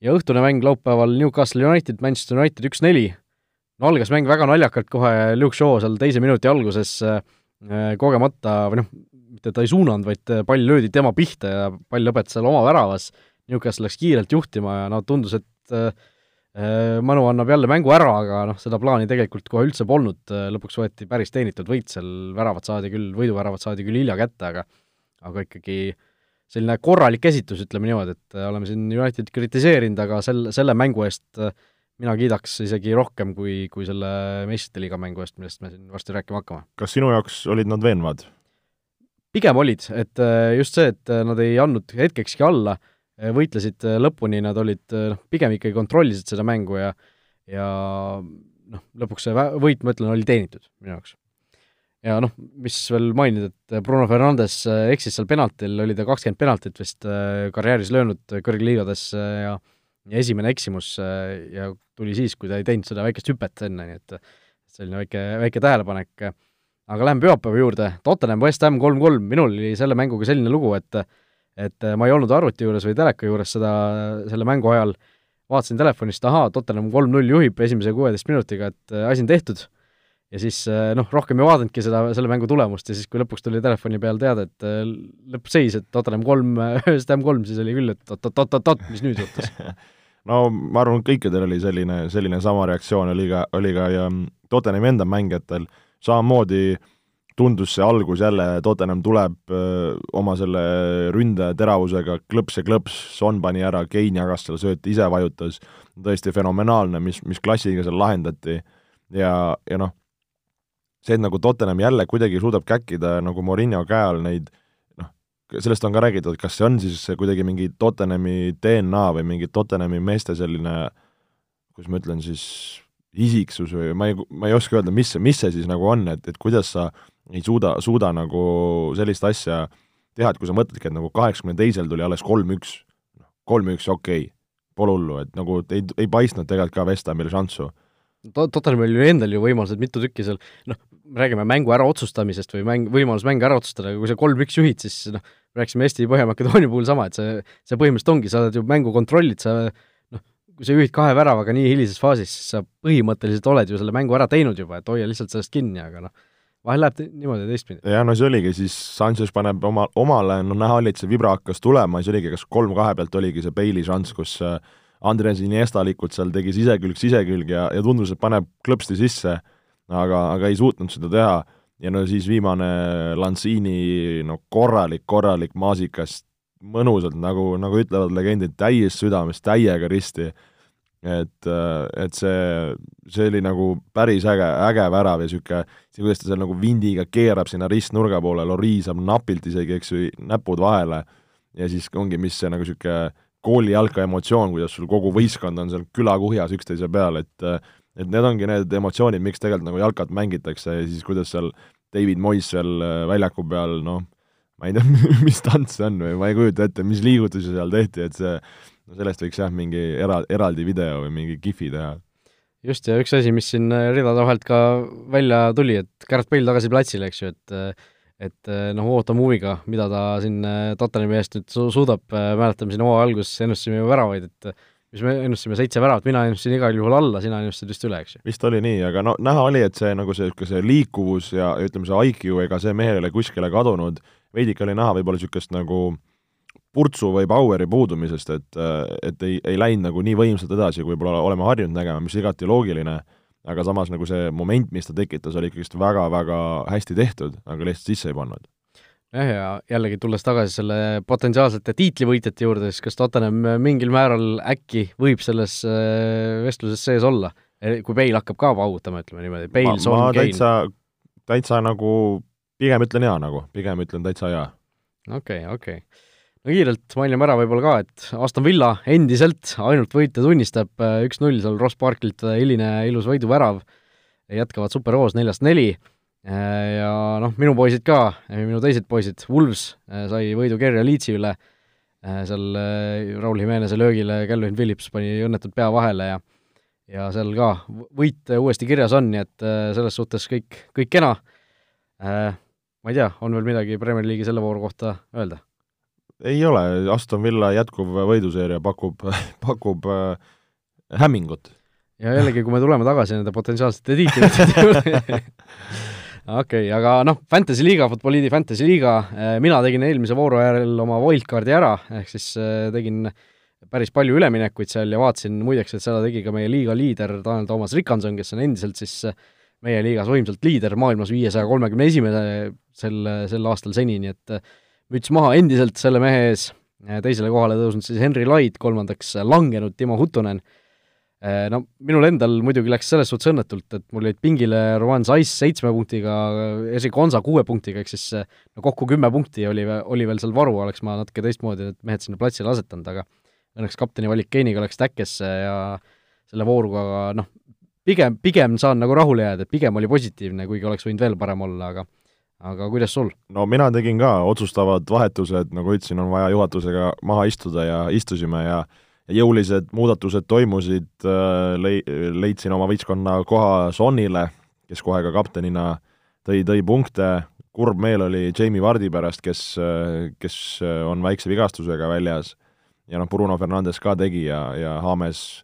ja õhtune mäng laupäeval Newcastle United, Manchester United üks-neli, no algas mäng väga naljakalt kohe, Luke Shaw seal teise minuti alguses kogemata või noh, mitte ta ei suunanud, vaid pall löödi tema pihta ja pall lõpetas seal oma väravas, Newcastle läks kiirelt juhtima ja no tundus, et Äh, Manu annab jälle mängu ära, aga noh, seda plaani tegelikult kohe üldse polnud, äh, lõpuks võeti päris teenitud võit seal, väravat saadi küll, võiduväravat saadi küll hilja kätte, aga aga ikkagi selline korralik esitus, ütleme niimoodi, et äh, oleme siin Unitedit kritiseerinud, aga sel, selle mängu eest mina kiidaks isegi rohkem kui, kui selle meistrite liiga mängu eest, millest me siin varsti rääkima hakkame. kas sinu jaoks olid nad veenvad? Pigem olid, et just see, et nad ei andnud hetkekski alla Äh, võitlesid äh, lõpuni, nad olid äh, noh, pigem ikkagi kontrollisid seda mängu ja ja noh, lõpuks see võit, ma ütlen, oli teenitud minu jaoks. ja noh, mis veel mainida, et Bruno Fernandes eksis seal penaltil, oli ta kakskümmend penaltit vist karjääris löönud kõrgliigades ja ja esimene eksimus ja tuli siis, kui ta ei teinud seda väikest hüpet enne, nii et selline väike, väike tähelepanek. Aga läheme pühapäeva juurde, Tottenham West Ham kolm-kolm, minul oli selle mänguga selline lugu, et et äh, ma ei olnud arvuti juures või teleka juures seda, selle mängu ajal, vaatasin telefonist, ahaa, Tottenham kolm-null juhib esimese kuueteist minutiga, et äh, asi on tehtud. ja siis äh, noh, rohkem ei vaadanudki seda, selle mängu tulemust ja siis, kui lõpuks tuli telefoni peal teade, et lõppseis, et Tottenham kolm, West Ham kolm, siis oli küll, et oot-oot-oot-oot, mis nüüd juhtus? No ma arvan, kõikidel oli selline, selline sama reaktsioon oli ka, oli ka ja Tottenhami enda mängijatel, samamoodi tundus see algus jälle, Tottenham tuleb öö, oma selle ründe teravusega klõps ja klõps, Son pani ära, Kein jagas selle sööti, ise vajutas, tõesti fenomenaalne, mis, mis klassiga seal lahendati. Ja, ja noh, see, et nagu Tottenham jälle kuidagi suudab käkkida nagu Morinho käe all neid noh, sellest on ka räägitud, kas see on siis kuidagi mingi Tottenhami DNA või mingi Tottenhami meeste selline, kuidas ma ütlen siis, isiksus või ma ei, ma ei oska öelda, mis mis see siis nagu on, et, et kuidas sa ei suuda, suuda nagu sellist asja teha, et kui sa mõtledki, et nagu kaheksakümne teisel tuli alles kolm-üks, noh, kolm-üks, okei okay,, pole hullu, et nagu ei, ei paistnud tegelikult ka West Hamile šanssu. Tottenhamil oli endal ju võimalused mitu tükki seal, noh, räägime mängu äraotsustamisest või mäng, võimalus mängu ära otsustada, aga kui sa kolm-üks juhid, siis noh, rääkisime Eesti Põhja-Makedoonia puhul sama, et see, see põhimõtteliselt ongi, sa oled ju mängu kontrollid, sa kui sa juhid kahe väravaga nii hilises faasis, siis sa põhimõtteliselt oled ju selle mängu ära teinud juba, et hoia lihtsalt sellest kinni, aga noh, vahel läheb niimoodi teistpidi. jah, no see oligi, siis Sanchez paneb oma, omale, no näha oli, et see vibra hakkas tulema, siis oligi kas kolm-kahe pealt oligi see Bailey šanss, kus äh, Andres Iniestalikult seal tegi sisekülg, sisekülg ja, ja tundus, et paneb klõpsti sisse, aga, aga ei suutnud seda teha ja no siis viimane Lansini no korralik, korralik maasikas, mõnusalt, nagu, nagu ütlevad legendid, täies südamest, täiega risti et, et see, see oli nagu päris äge, äge värav ja niisugune, see, kuidas ta seal nagu vindiga keerab sinna ristnurga poole, Lori saab napilt isegi, eks ju, näpud vahele. Ja siis ongi, mis see nagu niisugune koolijalka emotsioon, kuidas sul kogu võistkond on seal külakuhjas üksteise peal, et et need ongi need emotsioonid, miks tegelikult nagu jalkat mängitakse ja siis kuidas seal David Moyes seal väljaku peal, noh, ma ei tea, mis tants see on või ma ei kujuta ette, mis liigutusi seal tehti, et see, no sellest võiks jah, mingi era-, eraldi video või mingi kihvi teha. just, ja üks asi, mis siin ridade vahelt ka välja tuli, et Gareth Bale tagasi platsile, eks ju, et et noh, ootame huviga, mida ta siin Tottenhami eest nüüd su-, suudab, mäletame siin hooaja alguses ennustasime ju väravaid, et mis me ennustasime, seitse väravat, mina ennustasin igal juhul alla, sina ennustasid vist üle, eks ju? vist oli nii, aga no näha oli, et see nagu see, see liikuvus ja ütleme, see IQ, ega see mehel ei ole kuskile kadunud, veidike oli näha võib-olla niisugust nagu purtsu või power'i puudumisest, et, et ei, ei läinud nagu nii võimsalt edasi, kui võib-olla oleme harjunud nägema, mis igati loogiline, aga samas nagu see moment, mis ta tekitas, oli ikkagist väga-väga hästi tehtud, aga lihtsalt sisse ei pannud. jah, ja jällegi tulles tagasi selle potentsiaalsete tiitlivõitjate juurde, siis kas Tottenham mingil määral äkki võib selles äh, vestluses sees olla, kui Bale hakkab ka paugutama, ütleme niimoodi, Bale, Son, Kane? täitsa, täitsa nagu pigem ütlen jaa nagu, pigem ütlen täitsa jaa. okei okay,, okei okay. No kiirelt mainime ära võib-olla ka, et Aston Villa endiselt ainult võite tunnistab, äh, üks-null seal Ross Parkilt hiline ilus võiduvärav, jätkavad superhoos neljast neli. Äh, ja noh, minu poisid ka, minu teised poisid, Wolves äh, sai võidu Kerja Leedsi üle, seal Raul Jimenez'e löögile Calvin Phillips pani õnnetult pea vahele ja ja seal ka võit uuesti kirjas on, nii et selles suhtes kõik, kõik kena. Ma ei tea, on veel midagi Premier League'i selle vooru kohta öelda? Ei ole, Aston Villa jätkuv võiduseeria pakub, pakub äh, hämmingut. ja jällegi, kui me tuleme tagasi nende potentsiaalsete tiitlite juurde okei okay,, aga noh, Fantasy liiga, Futboliidi Fantasy liiga, äh, mina tegin eelmise vooru järel oma wildcardi ära, ehk siis äh, tegin päris palju üleminekuid seal ja vaatasin muideks, et seda tegi ka meie liiga liider Tanel Toomas Rikanson, kes on endiselt siis meie liigas võimsalt liider, maailmas viiesaja kolmekümne esimene sel, sel aastal seni, nii et äh, müts maha endiselt selle mehe ees, teisele kohale tõusnud siis Henry Laid, kolmandaks langenud Timo Huttunen, äh, no minul endal muidugi läks selles suhtes õnnetult, et mul jäid pingile Roman Saiss seitsme punktiga, Esi Konsa kuue punktiga, ehk siis äh, no kokku kümme punkti oli, oli veel seal varu, oleks ma natuke teistmoodi need mehed sinna platsile asetanud, aga õnneks kapteni valik Keiniga läks täkkesse ja selle vooruga noh, pigem, pigem saan nagu rahule jääda, et pigem oli positiivne, kuigi oleks võinud veel parem olla, aga aga kuidas sul? no mina tegin ka otsustavad vahetused, nagu ütlesin, on vaja juhatusega maha istuda ja istusime ja jõulised muudatused toimusid, äh, lei-, leidsin oma võistkonna koha Sonnile, kes kohe ka kaptenina tõi, tõi punkte, kurb meel oli Jamie Vardi pärast, kes, kes on väikse vigastusega väljas, ja noh, Bruno Fernandes ka tegi ja, ja Hames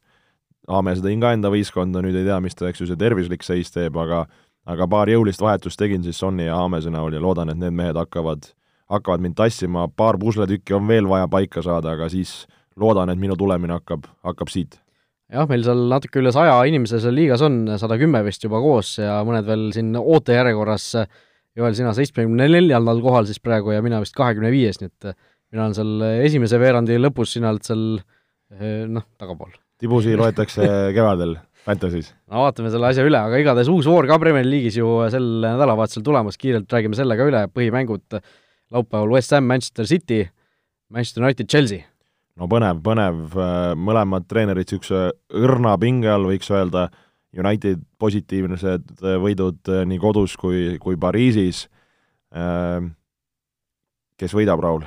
Aames tõin ka enda võistkonda, nüüd ei tea, mis ta, eks ju, see tervislik seis teeb, aga aga paar jõulist vahetust tegin siis Sonni ja Aamese näol ja loodan, et need mehed hakkavad, hakkavad mind tassima, paar pusletükki on veel vaja paika saada, aga siis loodan, et minu tulemine hakkab, hakkab siit. jah, meil seal natuke üle saja inimese seal liigas on, sada kümme vist juba koos ja mõned veel siin ootejärjekorras, Joel, sina seitsmekümne neljandal kohal siis praegu ja mina vist kahekümne viies, nii et mina olen seal esimese veerandi lõpus, sina oled seal noh, tagapool. Tibusi loetakse kevadel Fantasy's. no vaatame selle asja üle, aga igatahes uus voor ka Premier League'is ju sel nädalavahetusel tulemas, kiirelt räägime selle ka üle, põhimängud laupäeval West Ham, Manchester City, Manchester United, Chelsea. no põnev, põnev, mõlemad treenerid niisuguse õrna pinge all, võiks öelda, United positiivsed võidud nii kodus kui, kui Pariisis, kes võidab, Raul?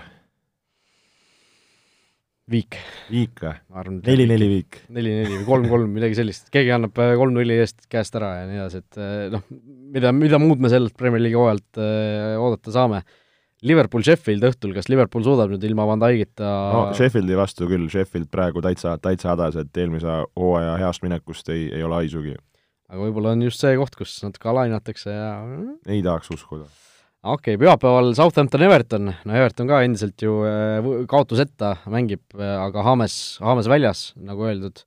Viik. viik või? neli-neli viik. neli-neli või kolm-kolm, midagi sellist, keegi annab äh, kolm-nulli eest käest ära ja nii edasi, et äh, noh, mida, mida muud me sellelt Premier League'i hooajalt äh, oodata saame. Liverpool Sheffield õhtul, kas Liverpool suudab nüüd ilma Van Dijkita no Sheffieldi vastu küll, Sheffield praegu täitsa, täitsa hädas, et eelmise hooaja heast minekust ei, ei ole haisugi. aga võib-olla on just see koht, kus natuke alahinnatakse ja ei tahaks uskuda okei okay,, pühapäeval Southampton Everton, no Everton ka endiselt ju äh, kaotuseta mängib, äh, aga Hames, Hames väljas, nagu öeldud.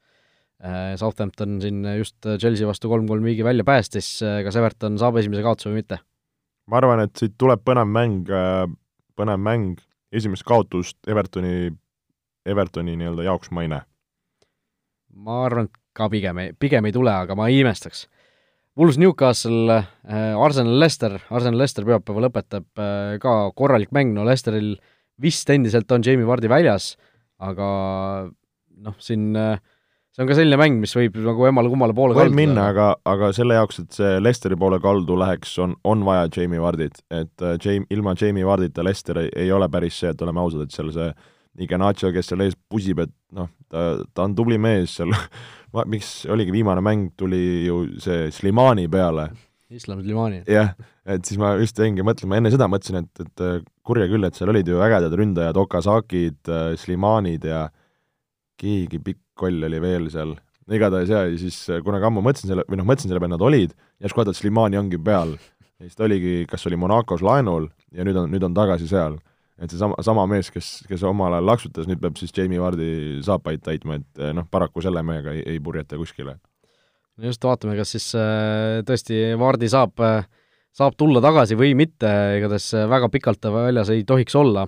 Äh, Southampton siin just Chelsea vastu kolm-kolm viigi välja päästis, kas Everton saab esimese kaotuse või mitte? ma arvan, et siit tuleb põnev mäng, põnev mäng, esimest kaotust Evertoni, Evertoni nii-öelda jaoks ma ei näe. ma arvan, et ka pigem ei, pigem ei tule, aga ma ei imestaks. Wools Newcastle äh,, Arsenal Leicester, Arsenal Leicester pühapäeval lõpetab äh, ka korralik mäng, no Leicesteril vist endiselt on Jamie Vardi väljas, aga noh, siin äh, see on ka selline mäng, mis võib nagu emale-kummale poole võib minna, aga, aga selle jaoks, et see Lesteri poole kaldu läheks, on, on vaja Jamie Vardit, et Jamie, ilma Jamie Vardita Lester ei, ei ole päris see, et oleme ausad, et seal see Ignatio, kes seal ees pusib, et noh, ta, ta on tubli mees seal miks oligi viimane mäng, tuli ju see Slimani peale. Islam Slimani. jah, et siis ma just jäingi mõtlema, enne seda mõtlesin, et, et äh, kurja küll, et seal olid ju ägedad ründajad, Okazakid, äh, Slimanid ja keegi pikk koll oli veel seal, igatahes jaa, ja siis äh, kunagi ammu mõtlesin selle, või noh, mõtlesin selle peale, nad olid, järsku vaatad, Slimani ongi peal. ja siis ta oligi, kas oli Monacos laenul ja nüüd on, nüüd on tagasi seal et seesama, sama mees, kes, kes omal ajal laksutas, nüüd peab siis Jamie Vardi saapaid täitma, et eh, noh, paraku selle mehega ei, ei purjeta kuskile. no just, vaatame, kas siis äh, tõesti Vardi saab, äh, saab tulla tagasi või mitte, igatahes väga pikalt ta väljas ei tohiks olla.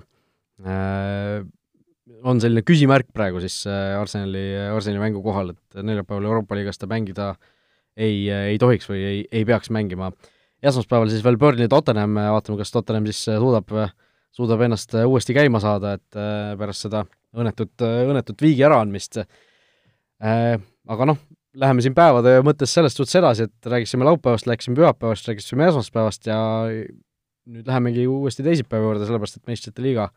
On selline küsimärk praegu siis Arsenali, Arsenali mängu kohal, et neljapäeval Euroopa liigas ta mängida ei, ei tohiks või ei, ei peaks mängima. esmaspäeval siis veel Burnley Tottenham, vaatame, kas Tottenham siis suudab äh, suudab ennast äh, uuesti käima saada, et äh, pärast seda õnnetut, äh, õnnetut viigi äraandmist. Aga noh, läheme siin päevade mõttes sellest suhtes edasi, et rääkisime laupäevast, rääkisime pühapäevast, rääkisime esmaspäevast ja nüüd lähemegi uuesti teisipäeva juurde, sellepärast et meistrite liiga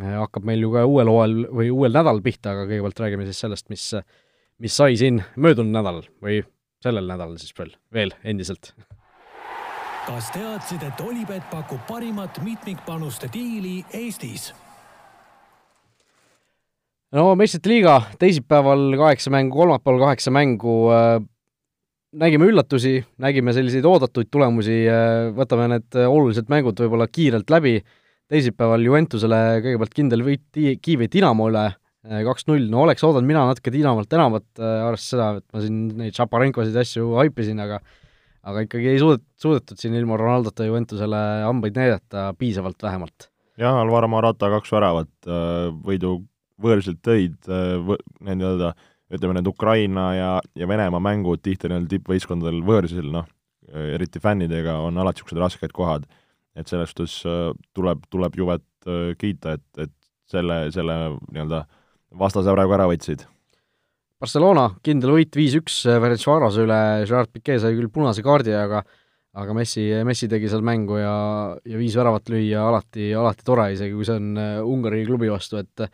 hakkab meil ju ka uuel hooajal või uuel nädalal pihta, aga kõigepealt räägime siis sellest, mis, mis sai siin möödunud nädalal või sellel nädalal siis veel, veel endiselt kas teadsid, et Olipet pakub parimat mitmikpanuste diili Eestis? no meistrite liiga teisipäeval kaheksa mängu, kolmapäeval kaheksa mängu äh,, nägime üllatusi, nägime selliseid oodatuid tulemusi äh,, võtame need olulised mängud võib-olla kiirelt läbi, teisipäeval Juventusele kõigepealt kindel võit Kiievi Dinamo üle äh, kaks-null, no oleks oodanud mina natuke Dinamolt enamat äh,, arvestades seda, et ma siin neid Šaparenkosid asju haipisin, aga aga ikkagi ei suudet-, suudetud siin ilma Ronaldota Juventusele hambaid näidata piisavalt vähemalt. jah, Alvaro Morata kaks väravat äh, võidu võõrsilt tõid, äh, need nii-öelda ütleme, need Ukraina ja, ja Venemaa mängud tihti neil tippvõistkondadel võõrsil, noh, eriti fännidega, on alati niisugused rasked kohad. et selles suhtes äh, tuleb, tuleb Juvet kiita, et, et selle, selle nii-öelda vastase praegu ära võtsid Barcelona kindel võit viis-üks Ferencvarose üle, Gerard Piquet sai küll punase kaardi, aga aga Messi, Messi tegi seal mängu ja, ja viis väravat lüüa alati, alati tore, isegi kui see on äh, Ungari klubi vastu, et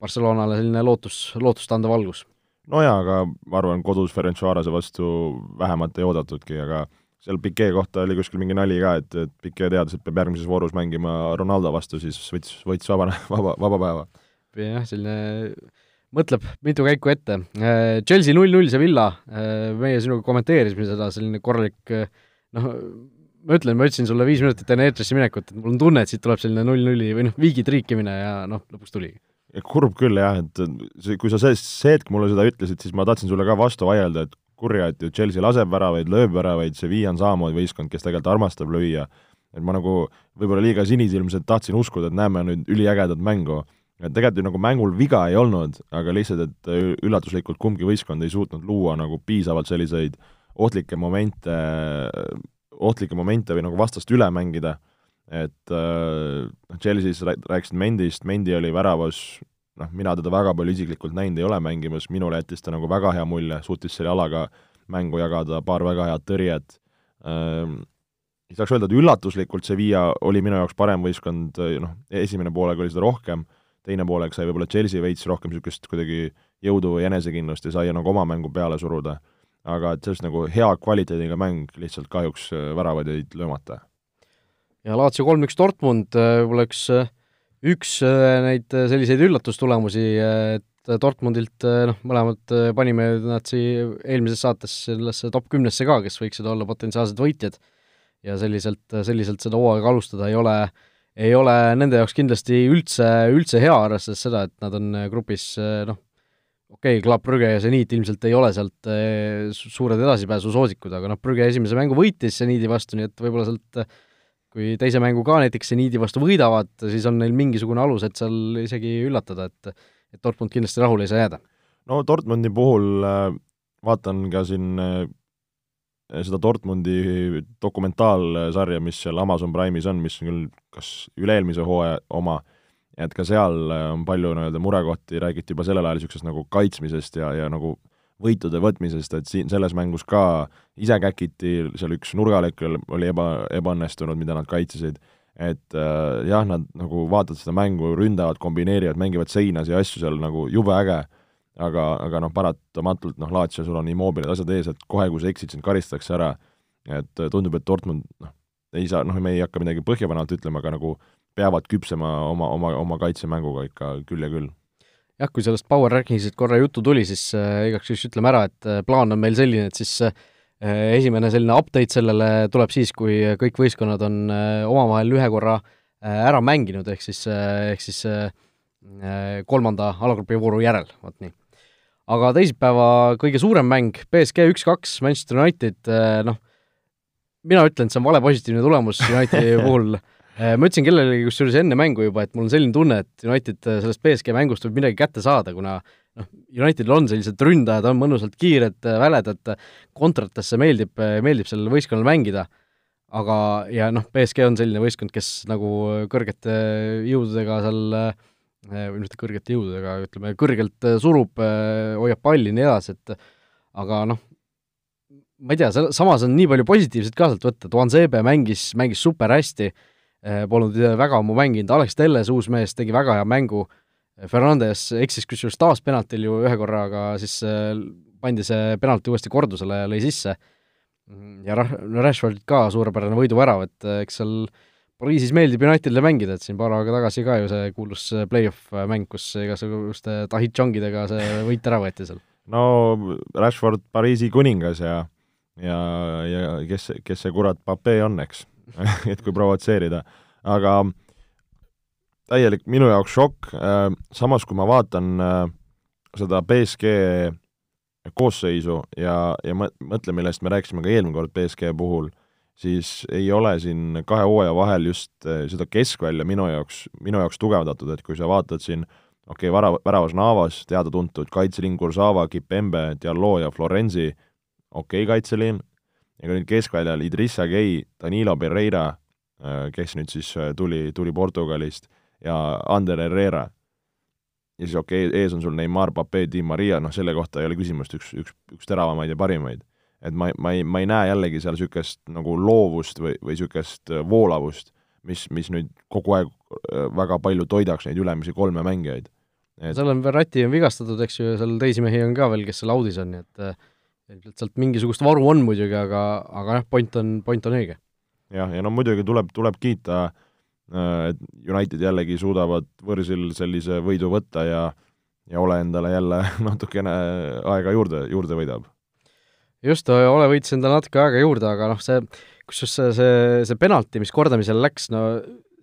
Barcelonale selline lootus, lootust andev algus. nojaa, aga ma arvan, kodus Ferencvarose vastu vähemat ei oodatudki, aga seal Piquet kohta oli kuskil mingi nali ka, et, et Piquet teadis, et peab järgmises voorus mängima Ronaldo vastu, siis võttis, võttis vaba, vaba, vaba päeva. jah, selline mõtleb mitu käiku ette. Äh, Chelsea null-null Sevilla, äh, meie sinuga kommenteerisime seda, selline korralik äh, noh, ma ütlen, ma ütlesin sulle viis minutit enne eetrisse minekut, et mul on tunne, et siit tuleb selline null-nulli või noh, viigi triikimine ja noh, lõpuks tuligi. kurb küll jah, et see, kui sa see, see hetk mulle seda ütlesid, siis ma tahtsin sulle ka vastu vaielda, et kurja, et ju Chelsea laseb väravaid, lööb väravaid, Sevilla on samamoodi võistkond, kes tegelikult armastab lüüa. et ma nagu võib-olla liiga sinisilmselt tahtsin uskuda, et näeme nüüd üliägedat mängu et tegelikult ju nagu mängul viga ei olnud, aga lihtsalt, et üllatuslikult kumbki võistkond ei suutnud luua nagu piisavalt selliseid ohtlikke momente, ohtlikke momente või nagu vastast üle mängida, et äh, Chelsea's rääkisid Mendist, Mendi oli väravas, noh, mina teda väga palju isiklikult näinud ei ole mängimas, minule jättis ta nagu väga hea mulje, suutis selle jalaga mängu jagada, paar väga head tõrjet. Ähm,, ei saaks öelda, et üllatuslikult Sevilla oli minu jaoks parem võistkond, noh, esimene poolega oli seda rohkem teine poolek sai võib-olla Chelsea veits rohkem niisugust kuidagi jõudu või enesekindlust ja sai nagu oma mängu peale suruda. aga et sellest nagu hea kvaliteediga mäng, lihtsalt kahjuks äh, väravaid jäid löömata. ja Lazio kolm-üks Dortmund, äh, võib-olla üks, äh, üks neid selliseid üllatustulemusi, et Dortmundilt noh, mõlemad panime nad siia eelmises saates sellesse top kümnesse ka, kes võiksid olla potentsiaalsed võitjad, ja selliselt, selliselt seda hooaega alustada ei ole äh, ei ole nende jaoks kindlasti üldse, üldse hea, arvestades seda, et nad on äh, grupis äh, noh, okei okay,, Club Brügge ja Zeniit ilmselt ei ole sealt äh, suured edasipääsusoosikud, aga noh, Brügge esimese mängu võitis Zeniidi vastu, nii et võib-olla sealt kui teise mängu ka näiteks Zeniidi vastu võidavad, siis on neil mingisugune alus, et seal isegi üllatada, et et Dortmund kindlasti rahule ei saa jääda. No Dortmundi puhul vaatan ka siin seda Dortmundi dokumentaalsarja, mis seal Amazon Prime'is on, mis on küll kas üle-eelmise hooaja oma, et ka seal äh, on palju nii-öelda murekohti, räägiti juba sellel ajal niisugusest nagu kaitsmisest ja, ja nagu võitude võtmisest, et siin selles mängus ka ise käkiti, seal üks nurgalöök oli eba, ebaõnnestunud, mida nad kaitsesid, et äh, jah, nad nagu vaatad seda mängu, ründavad, kombineerivad, mängivad seinas ja asju seal nagu jube äge, aga, aga noh, paratamatult noh, Laatsio, sul on immobilid asjad ees, et kohe, kui sa eksid, sind karistatakse ära, et äh, tundub, et Dortmund noh, ei saa, noh, me ei hakka midagi Põhjapanalt ütlema, aga nagu peavad küpsema oma, oma, oma kaitsemänguga ikka küll ja küll jah, kui sellest power rankings'ist korra juttu tuli, siis äh, igaks juhuks ütleme ära, et äh, plaan on meil selline, et siis äh, esimene selline update sellele tuleb siis, kui kõik võistkonnad on äh, omavahel ühe korra äh, ära mänginud, ehk siis äh,, ehk siis äh, kolmanda alagrupi vooru järel, vot nii. Aga teisipäeva kõige suurem mäng, BSG üks-kaks, Manchester United äh,, noh, mina ütlen, et see on vale positiivne tulemus Unitedi puhul. Äh, ma ütlesin kellelegi kusjuures enne mängu juba, et mul on selline tunne, et United äh, sellest BSG mängust võib midagi kätte saada, kuna noh, Unitedil on sellised ründajad, on mõnusalt kiired, äh, väledad, kontratesse meeldib, meeldib sellel võistkonnal mängida, aga, ja noh, BSG on selline võistkond, kes nagu kõrgete jõududega seal või mitte kõrgete jõududega, ütleme, kõrgelt surub, hoiab palli ja nii edasi, et aga noh, ma ei tea, samas on nii palju positiivset ka sealt võtta, Duan Zebe mängis, mängis super hästi, polnud väga ammu mänginud, Alex Telles, uus mees, tegi väga hea mängu, Fernandes eksis kusjuures taas penaltil ju ühe korra, aga siis pandi see penalti uuesti kordusele ja lõi sisse. ja Rashford ka suurepärane võiduvärav, et eks seal Pariisis meeldib Unitedile mängida, et siin paar aega tagasi ka ju see kuulus play-off mäng, kus igasuguste tahitšongidega see võit ära võeti seal. no Rashford Pariisi kuningas ja ja, ja kes, kes see kurat Pape on, eks et kui provotseerida, aga täielik minu jaoks šokk, äh, samas kui ma vaatan äh, seda BSG koosseisu ja, ja mõtlen, millest me rääkisime ka eelmine kord BSG puhul, siis ei ole siin kahe hooaja vahel just äh, seda keskvälja minu jaoks, minu jaoks tugevdatud, et kui sa vaatad siin okei okay,, vara, väravas Navas, teada-tuntud kaitseliin Kursava, Kipembe, Diallo ja Florenzi, okei okay, kaitseliin, ja ka nüüd keskväljal Idrissa Gay, Danilo Pereira, äh, kes nüüd siis äh, tuli, tuli Portugalist, ja Ander Herrera. ja siis okei okay,, ees on sul Neimar, Pape, Di Maria, noh selle kohta ei ole küsimust, üks, üks, üks teravamaid ja parimaid. Et ma, ma ei, ma ei näe jällegi seal niisugust nagu loovust või, või niisugust äh, voolavust, mis, mis nüüd kogu aeg väga palju toidaks neid ülemisi kolme mängijaid et.... seal on Verratti on vigastatud, eks ju, ja seal teisi mehi on ka veel, kes seal audis on, nii et ilmselt sealt mingisugust varu on muidugi, aga, aga jah, point on, point on õige. jah, ja no muidugi tuleb, tuleb kiita, äh, et United jällegi suudavad võrsil sellise võidu võtta ja ja Ole endale jälle natukene aega juurde, juurde võidab. Just, Ole võitis endale natuke aega juurde, aga noh, see, kusjuures see, see, see penalti, mis kordamisele läks, no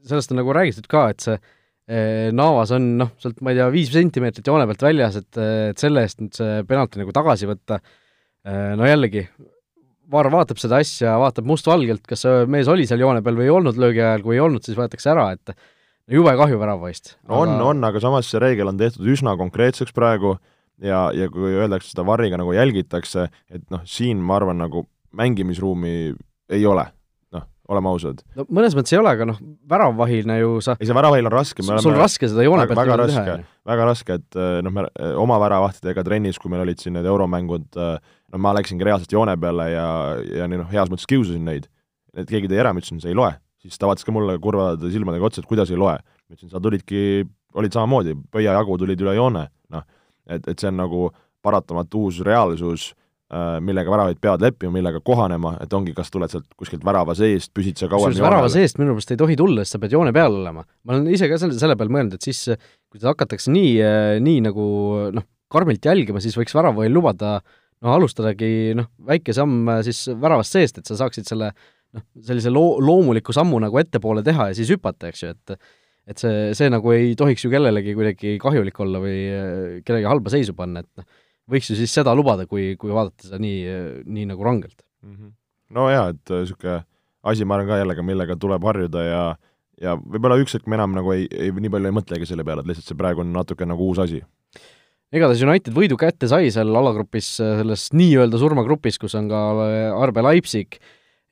sellest on nagu räägitud ka, et see eh, Navas on noh, sealt ma ei tea, viis sentimeetrit joone pealt väljas, et, et selle eest nüüd see penalti nagu tagasi võtta Äh, no jällegi, Vaar vaatab seda asja, vaatab mustvalgelt, kas see mees oli seal joone peal või ei olnud löögi ajal, kui ei olnud, siis võetakse ära, et jube kahju väravahist. Aga... on, on, aga samas see reegel on tehtud üsna konkreetseks praegu ja, ja kui öeldakse, seda varriga nagu jälgitakse, et noh, siin ma arvan, nagu mängimisruumi ei ole oleme ausad. no mõnes mõttes ei ole, aga noh, väravvahina ju sa ei, see väravahil on raske, me oleme sul raske seda joone pealt väga raske, väga raske, et eh, noh, me eh, oma väravahtidega trennis, kui meil olid siin need euromängud, eh, no ma läksingi reaalselt joone peale ja, ja nii noh, heas mõttes kiusasin neid, et keegi tõi ära, ma ütlesin, see ei loe. siis ta vaatas ka mulle kurvade silmadega otsa, et kuidas ei loe. ma ütlesin, sa tulidki, olid samamoodi, pöiajagu tulid üle joone, noh, et, et see on nagu paratamatu uus reaalsus Äh, millega väravaid peavad leppima, millega kohanema, et ongi, kas tuled sealt kuskilt värava seest, püsid sa kauem värava seest minu meelest ei tohi tulla, sest sa pead joone peal olema. ma olen ise ka selle, selle peale mõelnud, et siis kui seda hakatakse nii, nii nagu noh, karmilt jälgima, siis võiks väravahil lubada noh, alustadagi noh, väike samm siis väravast seest, et sa saaksid selle noh, sellise loo-, loomuliku sammu nagu ettepoole teha ja siis hüpata, eks ju, et et see, see nagu ei tohiks ju kellelegi kuidagi kahjulik olla või kellegi halba seisu panna, et noh, võiks ju siis seda lubada, kui, kui vaadata seda nii, nii nagu rangelt mm. -hmm. no jaa, et niisugune äh, asi, ma arvan ka jällegi, millega tuleb harjuda ja ja võib-olla üks hetk me enam nagu ei, ei, nii palju ei mõtlegi selle peale, et lihtsalt see praegu on natuke nagu uus asi. igatahes United võidu kätte sai seal alagrupis, selles nii-öelda surmagrupis, kus on ka RB Leipzig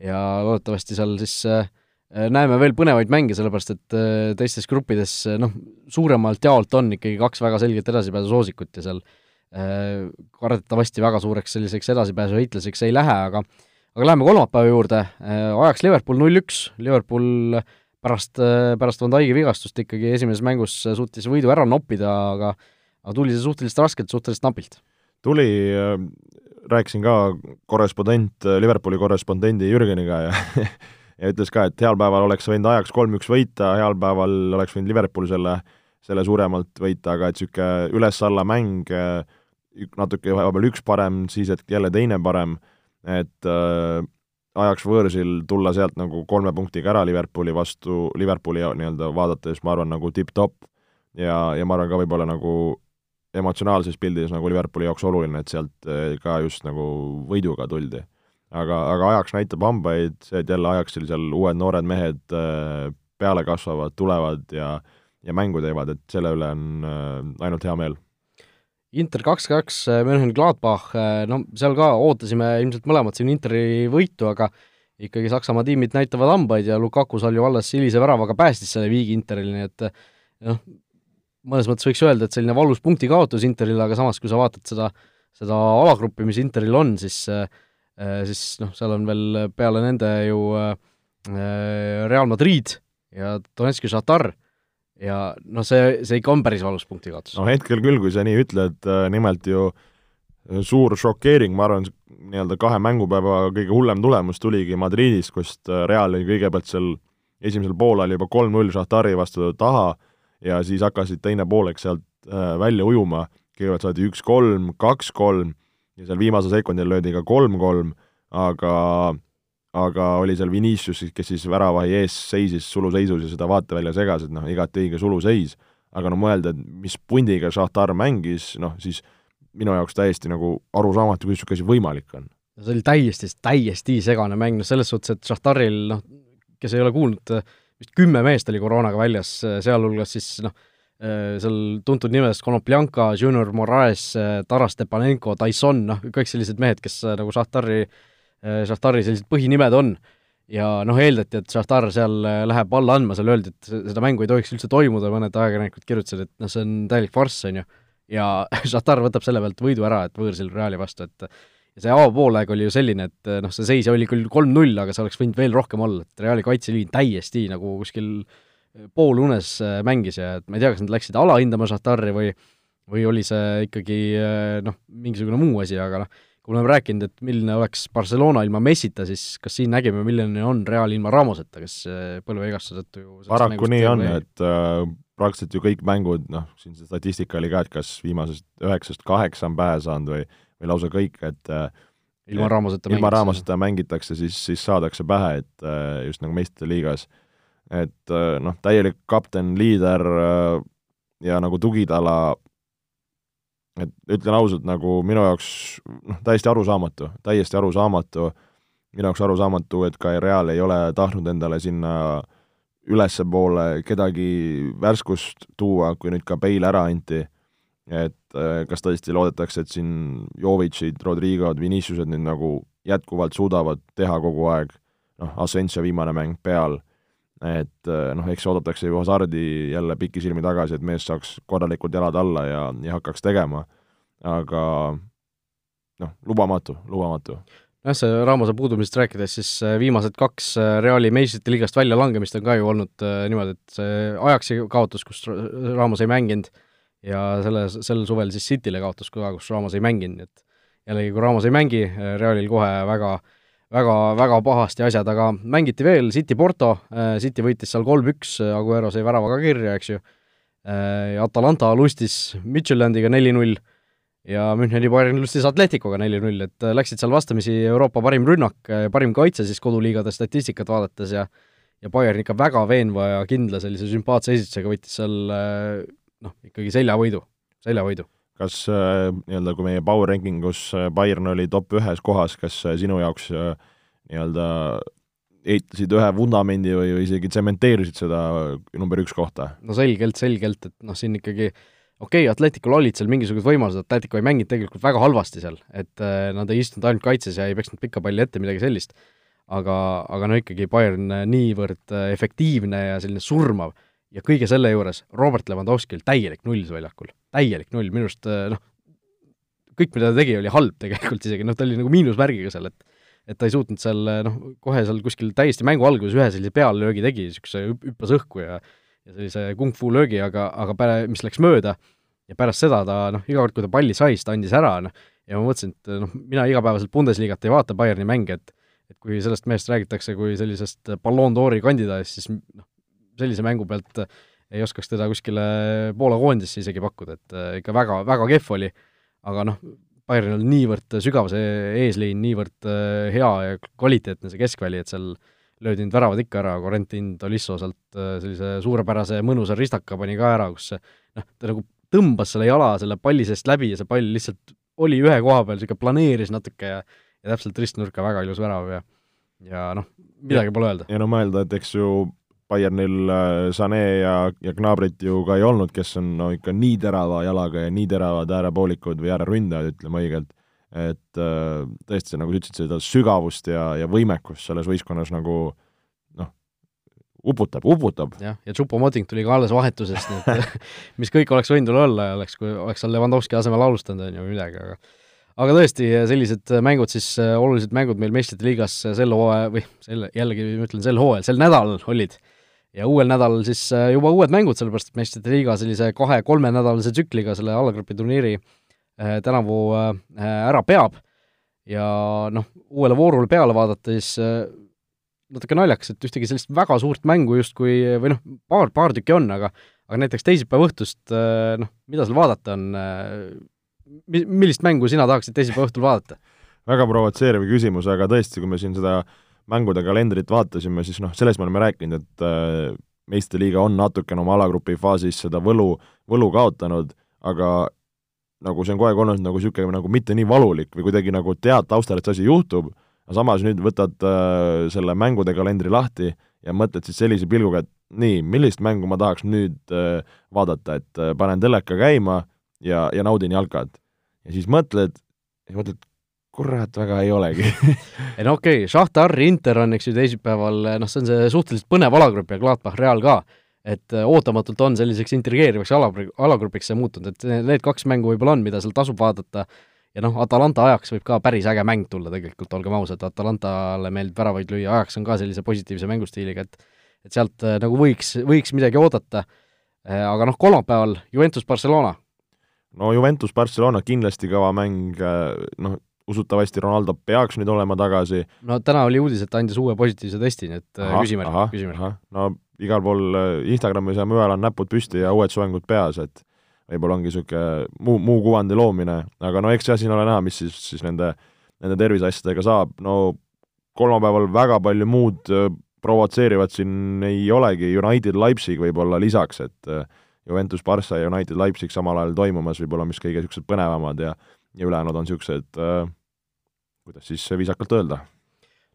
ja loodetavasti seal siis näeme veel põnevaid mänge, sellepärast et teistes gruppides noh, suuremalt jaolt on ikkagi kaks väga selget edasipääsu soosikut ja seal kardetavasti väga suureks selliseks edasipääsu heitlaseks ei lähe, aga aga läheme kolmapäeva juurde, ajaks Liverpool null-üks, Liverpool pärast, pärast Van Dijk'i vigastust ikkagi esimeses mängus suutis võidu ära noppida, aga aga tuli see suhteliselt raskelt, suhteliselt napilt. tuli, rääkisin ka korrespondent, Liverpooli korrespondendi Jürgeniga ja ja ütles ka, et heal päeval oleks võinud ajaks kolm-üks võita, heal päeval oleks võinud Liverpool selle, selle suuremalt võita, aga et niisugune üles-alla mäng, natuke vahepeal üks parem, siis et jälle teine parem, et äh, ajaks võõrsil tulla sealt nagu kolme punktiga ära Liverpooli vastu, Liverpooli nii-öelda vaadates ma arvan, nagu tipp-topp ja, ja ma arvan ka võib-olla nagu emotsionaalses pildis nagu Liverpooli jaoks oluline, et sealt äh, ka just nagu võiduga tuldi. Aga, aga ajaks näitab hambaid, see, et jälle ajaksil seal uued noored mehed äh, peale kasvavad, tulevad ja ja mängu teevad, et selle üle on ainult hea meel. Inter kaks-kaks, äh, Mönchengladbach, äh, no seal ka ootasime ilmselt mõlemad siin Interi võitu, aga ikkagi Saksamaa tiimid näitavad hambaid ja Lukaku seal ju alles hilise väravaga päästis selle viigi Interile, nii et noh, mõnes mõttes võiks öelda, et selline valus punktikaotus Interile, aga samas, kui sa vaatad seda, seda alagruppi, mis Interil on, siis äh, siis noh, seal on veel peale nende ju Real Madrid ja Donetski Šatar ja noh, see, see ikka on päris valus punktikaotus. no hetkel küll, kui sa nii ütled, äh, nimelt ju äh, suur šokeering, ma arvan, nii-öelda kahe mängupäeva kõige hullem tulemus tuligi Madridist, kust äh, Real oli kõigepealt seal esimesel poolel juba kolm-null Šahtari vastu taha ja siis hakkasid teine poolek sealt välja ujuma, kõigepealt saadi üks-kolm, kaks-kolm ja seal viimasel sekundil löödi ka kolm-kolm, aga aga oli seal Vinicius, kes siis väravahi ees seisis suluseisus ja seda vaatevälja segas, et noh, igati õige suluseis, aga no mõelda, et mis pundiga Šahtar mängis, noh siis minu jaoks täiesti nagu arusaamatu, kuidas niisugune asi võimalik on. see oli täiesti, täiesti segane mäng, noh selles suhtes, et Šahtaril noh, kes ei ole kuulnud, vist kümme meest oli koroonaga väljas, sealhulgas siis noh, seal tuntud nimedest Konopljanka, Junior Moraes, Taras Stepanenko, Tyson, noh, kõik sellised mehed, kes nagu Šahtari äh, Äh, Šahtari sellised põhinimed on. Ja noh, eeldati, et Šahtar seal äh, läheb alla andma, seal öeldi, et seda mängu ei tohiks üldse toimuda, mõned ajakirjanikud kirjutasid, et noh, see on täielik farss, on ju, ja Šahtar võtab selle pealt võidu ära, et võõrsil Reali vastu, et ja see avapoolaeg oli ju selline, et noh, see seis oli küll kolm-null, aga see oleks võinud veel rohkem olla, et Reali kaitseliin täiesti nagu kuskil poolunes äh, mängis ja et ma ei tea, kas nad läksid alahindama Šahtari või või oli see ikkagi noh, mingisugune muu asi, aga noh, kui me oleme rääkinud, et milline oleks Barcelona ilma Messita, siis kas siin nägime, milline on Real ilma Ramoseta, kes äh, põlvevigastuse tõttu ju paraku nii on, et äh, praktiliselt ju kõik mängud, noh, siin see statistika oli ka, et kas viimasest üheksast kaheksa on pähe saanud või, või lausa kõik, et äh, ilma Ramoseta ilma Ramoseta mängitakse, siis, siis saadakse pähe, et äh, just nagu meistrite liigas. Et äh, noh, täielik kapten, liider äh, ja nagu tugitala. Et ütlen ausalt, nagu minu jaoks noh, täiesti arusaamatu, täiesti arusaamatu, minu jaoks arusaamatu, et ka Real ei ole tahtnud endale sinna ülespoole kedagi värskust tuua, kui nüüd ka Bale ära anti, et äh, kas tõesti loodetakse, et siin Jovitšid, Rodrigod, Viniciused nüüd nagu jätkuvalt suudavad teha kogu aeg, noh, Asensio viimane mäng peal, et äh, noh, eks oodatakse ju Hasardi jälle pikisilmi tagasi, et mees saaks korralikult jalad alla ja, ja hakkaks tegema, aga noh, lubamatu, lubamatu. jah, see Ramose puudumisest rääkides, siis äh, viimased kaks äh, Reali meistrite liigast väljalangemist on ka ju olnud niimoodi, et see Ajaxi kaotus, kus Ramos ei mänginud, ja selle, sel suvel siis Cityle kaotus ka, kus Ramos ei mänginud, nii et jällegi, kui Ramos ei mängi, Realil kohe väga äh, väga, väga pahasti asjad, aga mängiti veel City Porto, äh, City võitis seal kolm-üks, Aguero sai värava ka kirja, eks ju, äh, Atalanta lustis Midtjyllandiga neli-null ja Müncheni Bayern lustis Atleticoga neli-null, et äh, läksid seal vastamisi Euroopa parim rünnak, parim kaitse siis koduliigade statistikat vaadates ja ja Bayern ikka väga veenva ja kindla sellise sümpaatse esitusega võttis seal noh, ikkagi seljavõidu, seljavõidu kas äh, nii-öelda, kui meie power ranking us äh, Bayern oli top ühes kohas, kas äh, sinu jaoks nii-öelda ehitasid ühe vundamendi või, või isegi tsementeerisid seda number üks kohta? no selgelt, selgelt, et noh, siin ikkagi okei okay,, Atleticul olid seal mingisugused võimalused, Atletico ei mänginud tegelikult väga halvasti seal, et äh, nad ei istunud ainult kaitses ja ei peksnud pikka palli ette, midagi sellist, aga, aga no ikkagi Bayern niivõrd efektiivne ja selline surmav ja kõige selle juures Robert Lewandowskil täielik null väljakul, täielik null, minu arust äh, noh, kõik, mida ta tegi, oli halb tegelikult isegi, noh, ta oli nagu miinusmärgiga seal, et et ta ei suutnud seal noh, kohe seal kuskil täiesti mängu alguses ühe sellise peallöögi tegi, niisuguse hüppas õhku ja ja sellise kung-fu löögi, aga, aga pära-, mis läks mööda ja pärast seda ta noh, iga kord, kui ta palli sai, siis ta andis ära, noh, ja ma mõtlesin, et noh, mina igapäevaselt Bundesliga't ei vaata Bayerni mänge, et et kui sellest mehest räägitakse kui sellisest Ballon d'Ori kandidaadist, siis noh, sellise mängu pealt ei oskaks teda kuskile Poola koondisse isegi pakkuda, et ikka väga, väga kehv oli, aga noh, Bayernil on niivõrd sügav see eesliin, niivõrd hea ja kvaliteetne see keskväli, et seal löödi need väravad ikka ära, Corentin Tolisso sealt sellise suurepärase mõnusa ristaka pani ka ära, kus noh, ta nagu tõmbas selle jala selle palli seest läbi ja see pall lihtsalt oli ühe koha peal, niisugune planeeris natuke ja ja täpselt ristnurka, väga ilus värav ja ja noh, midagi pole öelda. ja no mõelda, et eks ju Bayernil äh, Sané ja, ja Gnabrit ju ka ei olnud, kes on no ikka nii terava jalaga ja nii teravad äärepoolikud või ääreründajad, ütleme õigelt, et äh, tõesti, nagu sa ütlesid, seda sügavust ja, ja võimekust selles võistkonnas nagu noh, uputab, uputab. jah, ja Chupomoting tuli ka alles vahetusest, nii et mis kõik oleks võinud veel olla ja oleks, kui oleks seal Levanovski asemel alustanud, on ju, või midagi, aga aga tõesti, sellised mängud siis, olulised mängud meil meistrite liigas sel hooaja või selle, jällegi ma ütlen sel hooajal, sel nädalal olid. Ja uuel nädalal siis äh, juba uued mängud, sellepärast et meistrite liiga sellise kahe-kolmenädalase tsükliga selle alagrupi turniiri äh, tänavu äh, ära peab ja noh, uuele voorule peale vaadates natuke naljakas, et ühtegi sellist väga suurt mängu justkui või noh, paar, paar tükki on, aga aga näiteks teisipäeva õhtust noh, mida seal vaadata on, mi-, millist mängu sina tahaksid teisipäeva õhtul vaadata? väga provotseeriv küsimus, aga tõesti, kui me siin seda mängude kalendrit vaatasime, siis noh, sellest me oleme rääkinud, et äh, meistriliiga on natukene oma alagrupi faasis seda võlu, võlu kaotanud, aga nagu see on kogu aeg olnud nagu niisugune nagu mitte nii valulik või kuidagi nagu tead taustal, et see asi juhtub, aga samas nüüd võtad äh, selle mängude kalendri lahti ja mõtled siis sellise pilguga, et nii, millist mängu ma tahaks nüüd äh, vaadata, et äh, panen teleka käima ja, ja naudin jalkat ja siis mõtled, ja mõtled, kurat, väga ei olegi. Ei no okei okay,, Šahtar Inter on, eks ju, teisipäeval, noh, see on see suhteliselt põnev alagrupp ja Gladbach Real ka, et äh, ootamatult on selliseks intrigeerivaks ala, alagrupiks see muutunud, et need kaks mängu võib-olla on, mida seal tasub vaadata, ja noh, Atalanta ajaks võib ka päris äge mäng tulla tegelikult, olgem ausad, Atalantale meeldib väravaid lüüa, ajaks on ka sellise positiivse mängustiiliga, et et sealt äh, nagu võiks, võiks midagi oodata, äh, aga noh, kolmapäeval Juventus-Barcelona. No Juventus Barcelona kindlasti kõva mäng, noh, usutavasti Ronaldo peaks nüüd olema tagasi. no täna oli uudis, et andis uue positiivse testi, nii et äh, küsimärk, küsimärk. no igal pool äh, Instagramis ja mujal on näpud püsti ja uued soengud peas, et võib-olla ongi niisugune muu, muu kuvandi loomine, aga no eks jah, siin ole näha, mis siis, siis nende, nende terviseasjadega saab, no kolmapäeval väga palju muud provotseerivat siin ei olegi, United Leipzig võib-olla lisaks, et äh, Juventus, Barca ja United Leipzig samal ajal toimumas võib-olla, mis kõige niisugused põnevamad ja ja ülejäänud on niisugused äh, kuidas siis viisakalt öelda?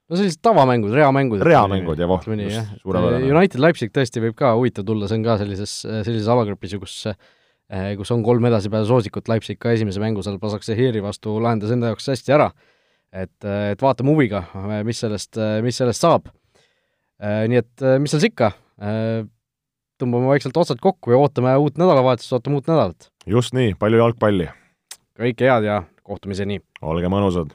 no sellised tavamängud, reamängud. reamängud ja voh, just, suurepärane. United Leipzig tõesti võib ka huvitav tulla, see on ka sellises, sellises alagrupis ju, kus äh, kus on kolm edasipääsu soosikut, Leipzig ka esimese mängu seal Basaksehhiri vastu lahendas enda jaoks hästi ära. et, et vaatame huviga, mis sellest, mis sellest saab. Äh, nii et mis seal siis ikka, tõmbame vaikselt otsad kokku ja ootame uut nädalavahetust, ootame uut nädalat. just nii, palju jalgpalli! kõike head ja kohtumiseni! olge mõnusad!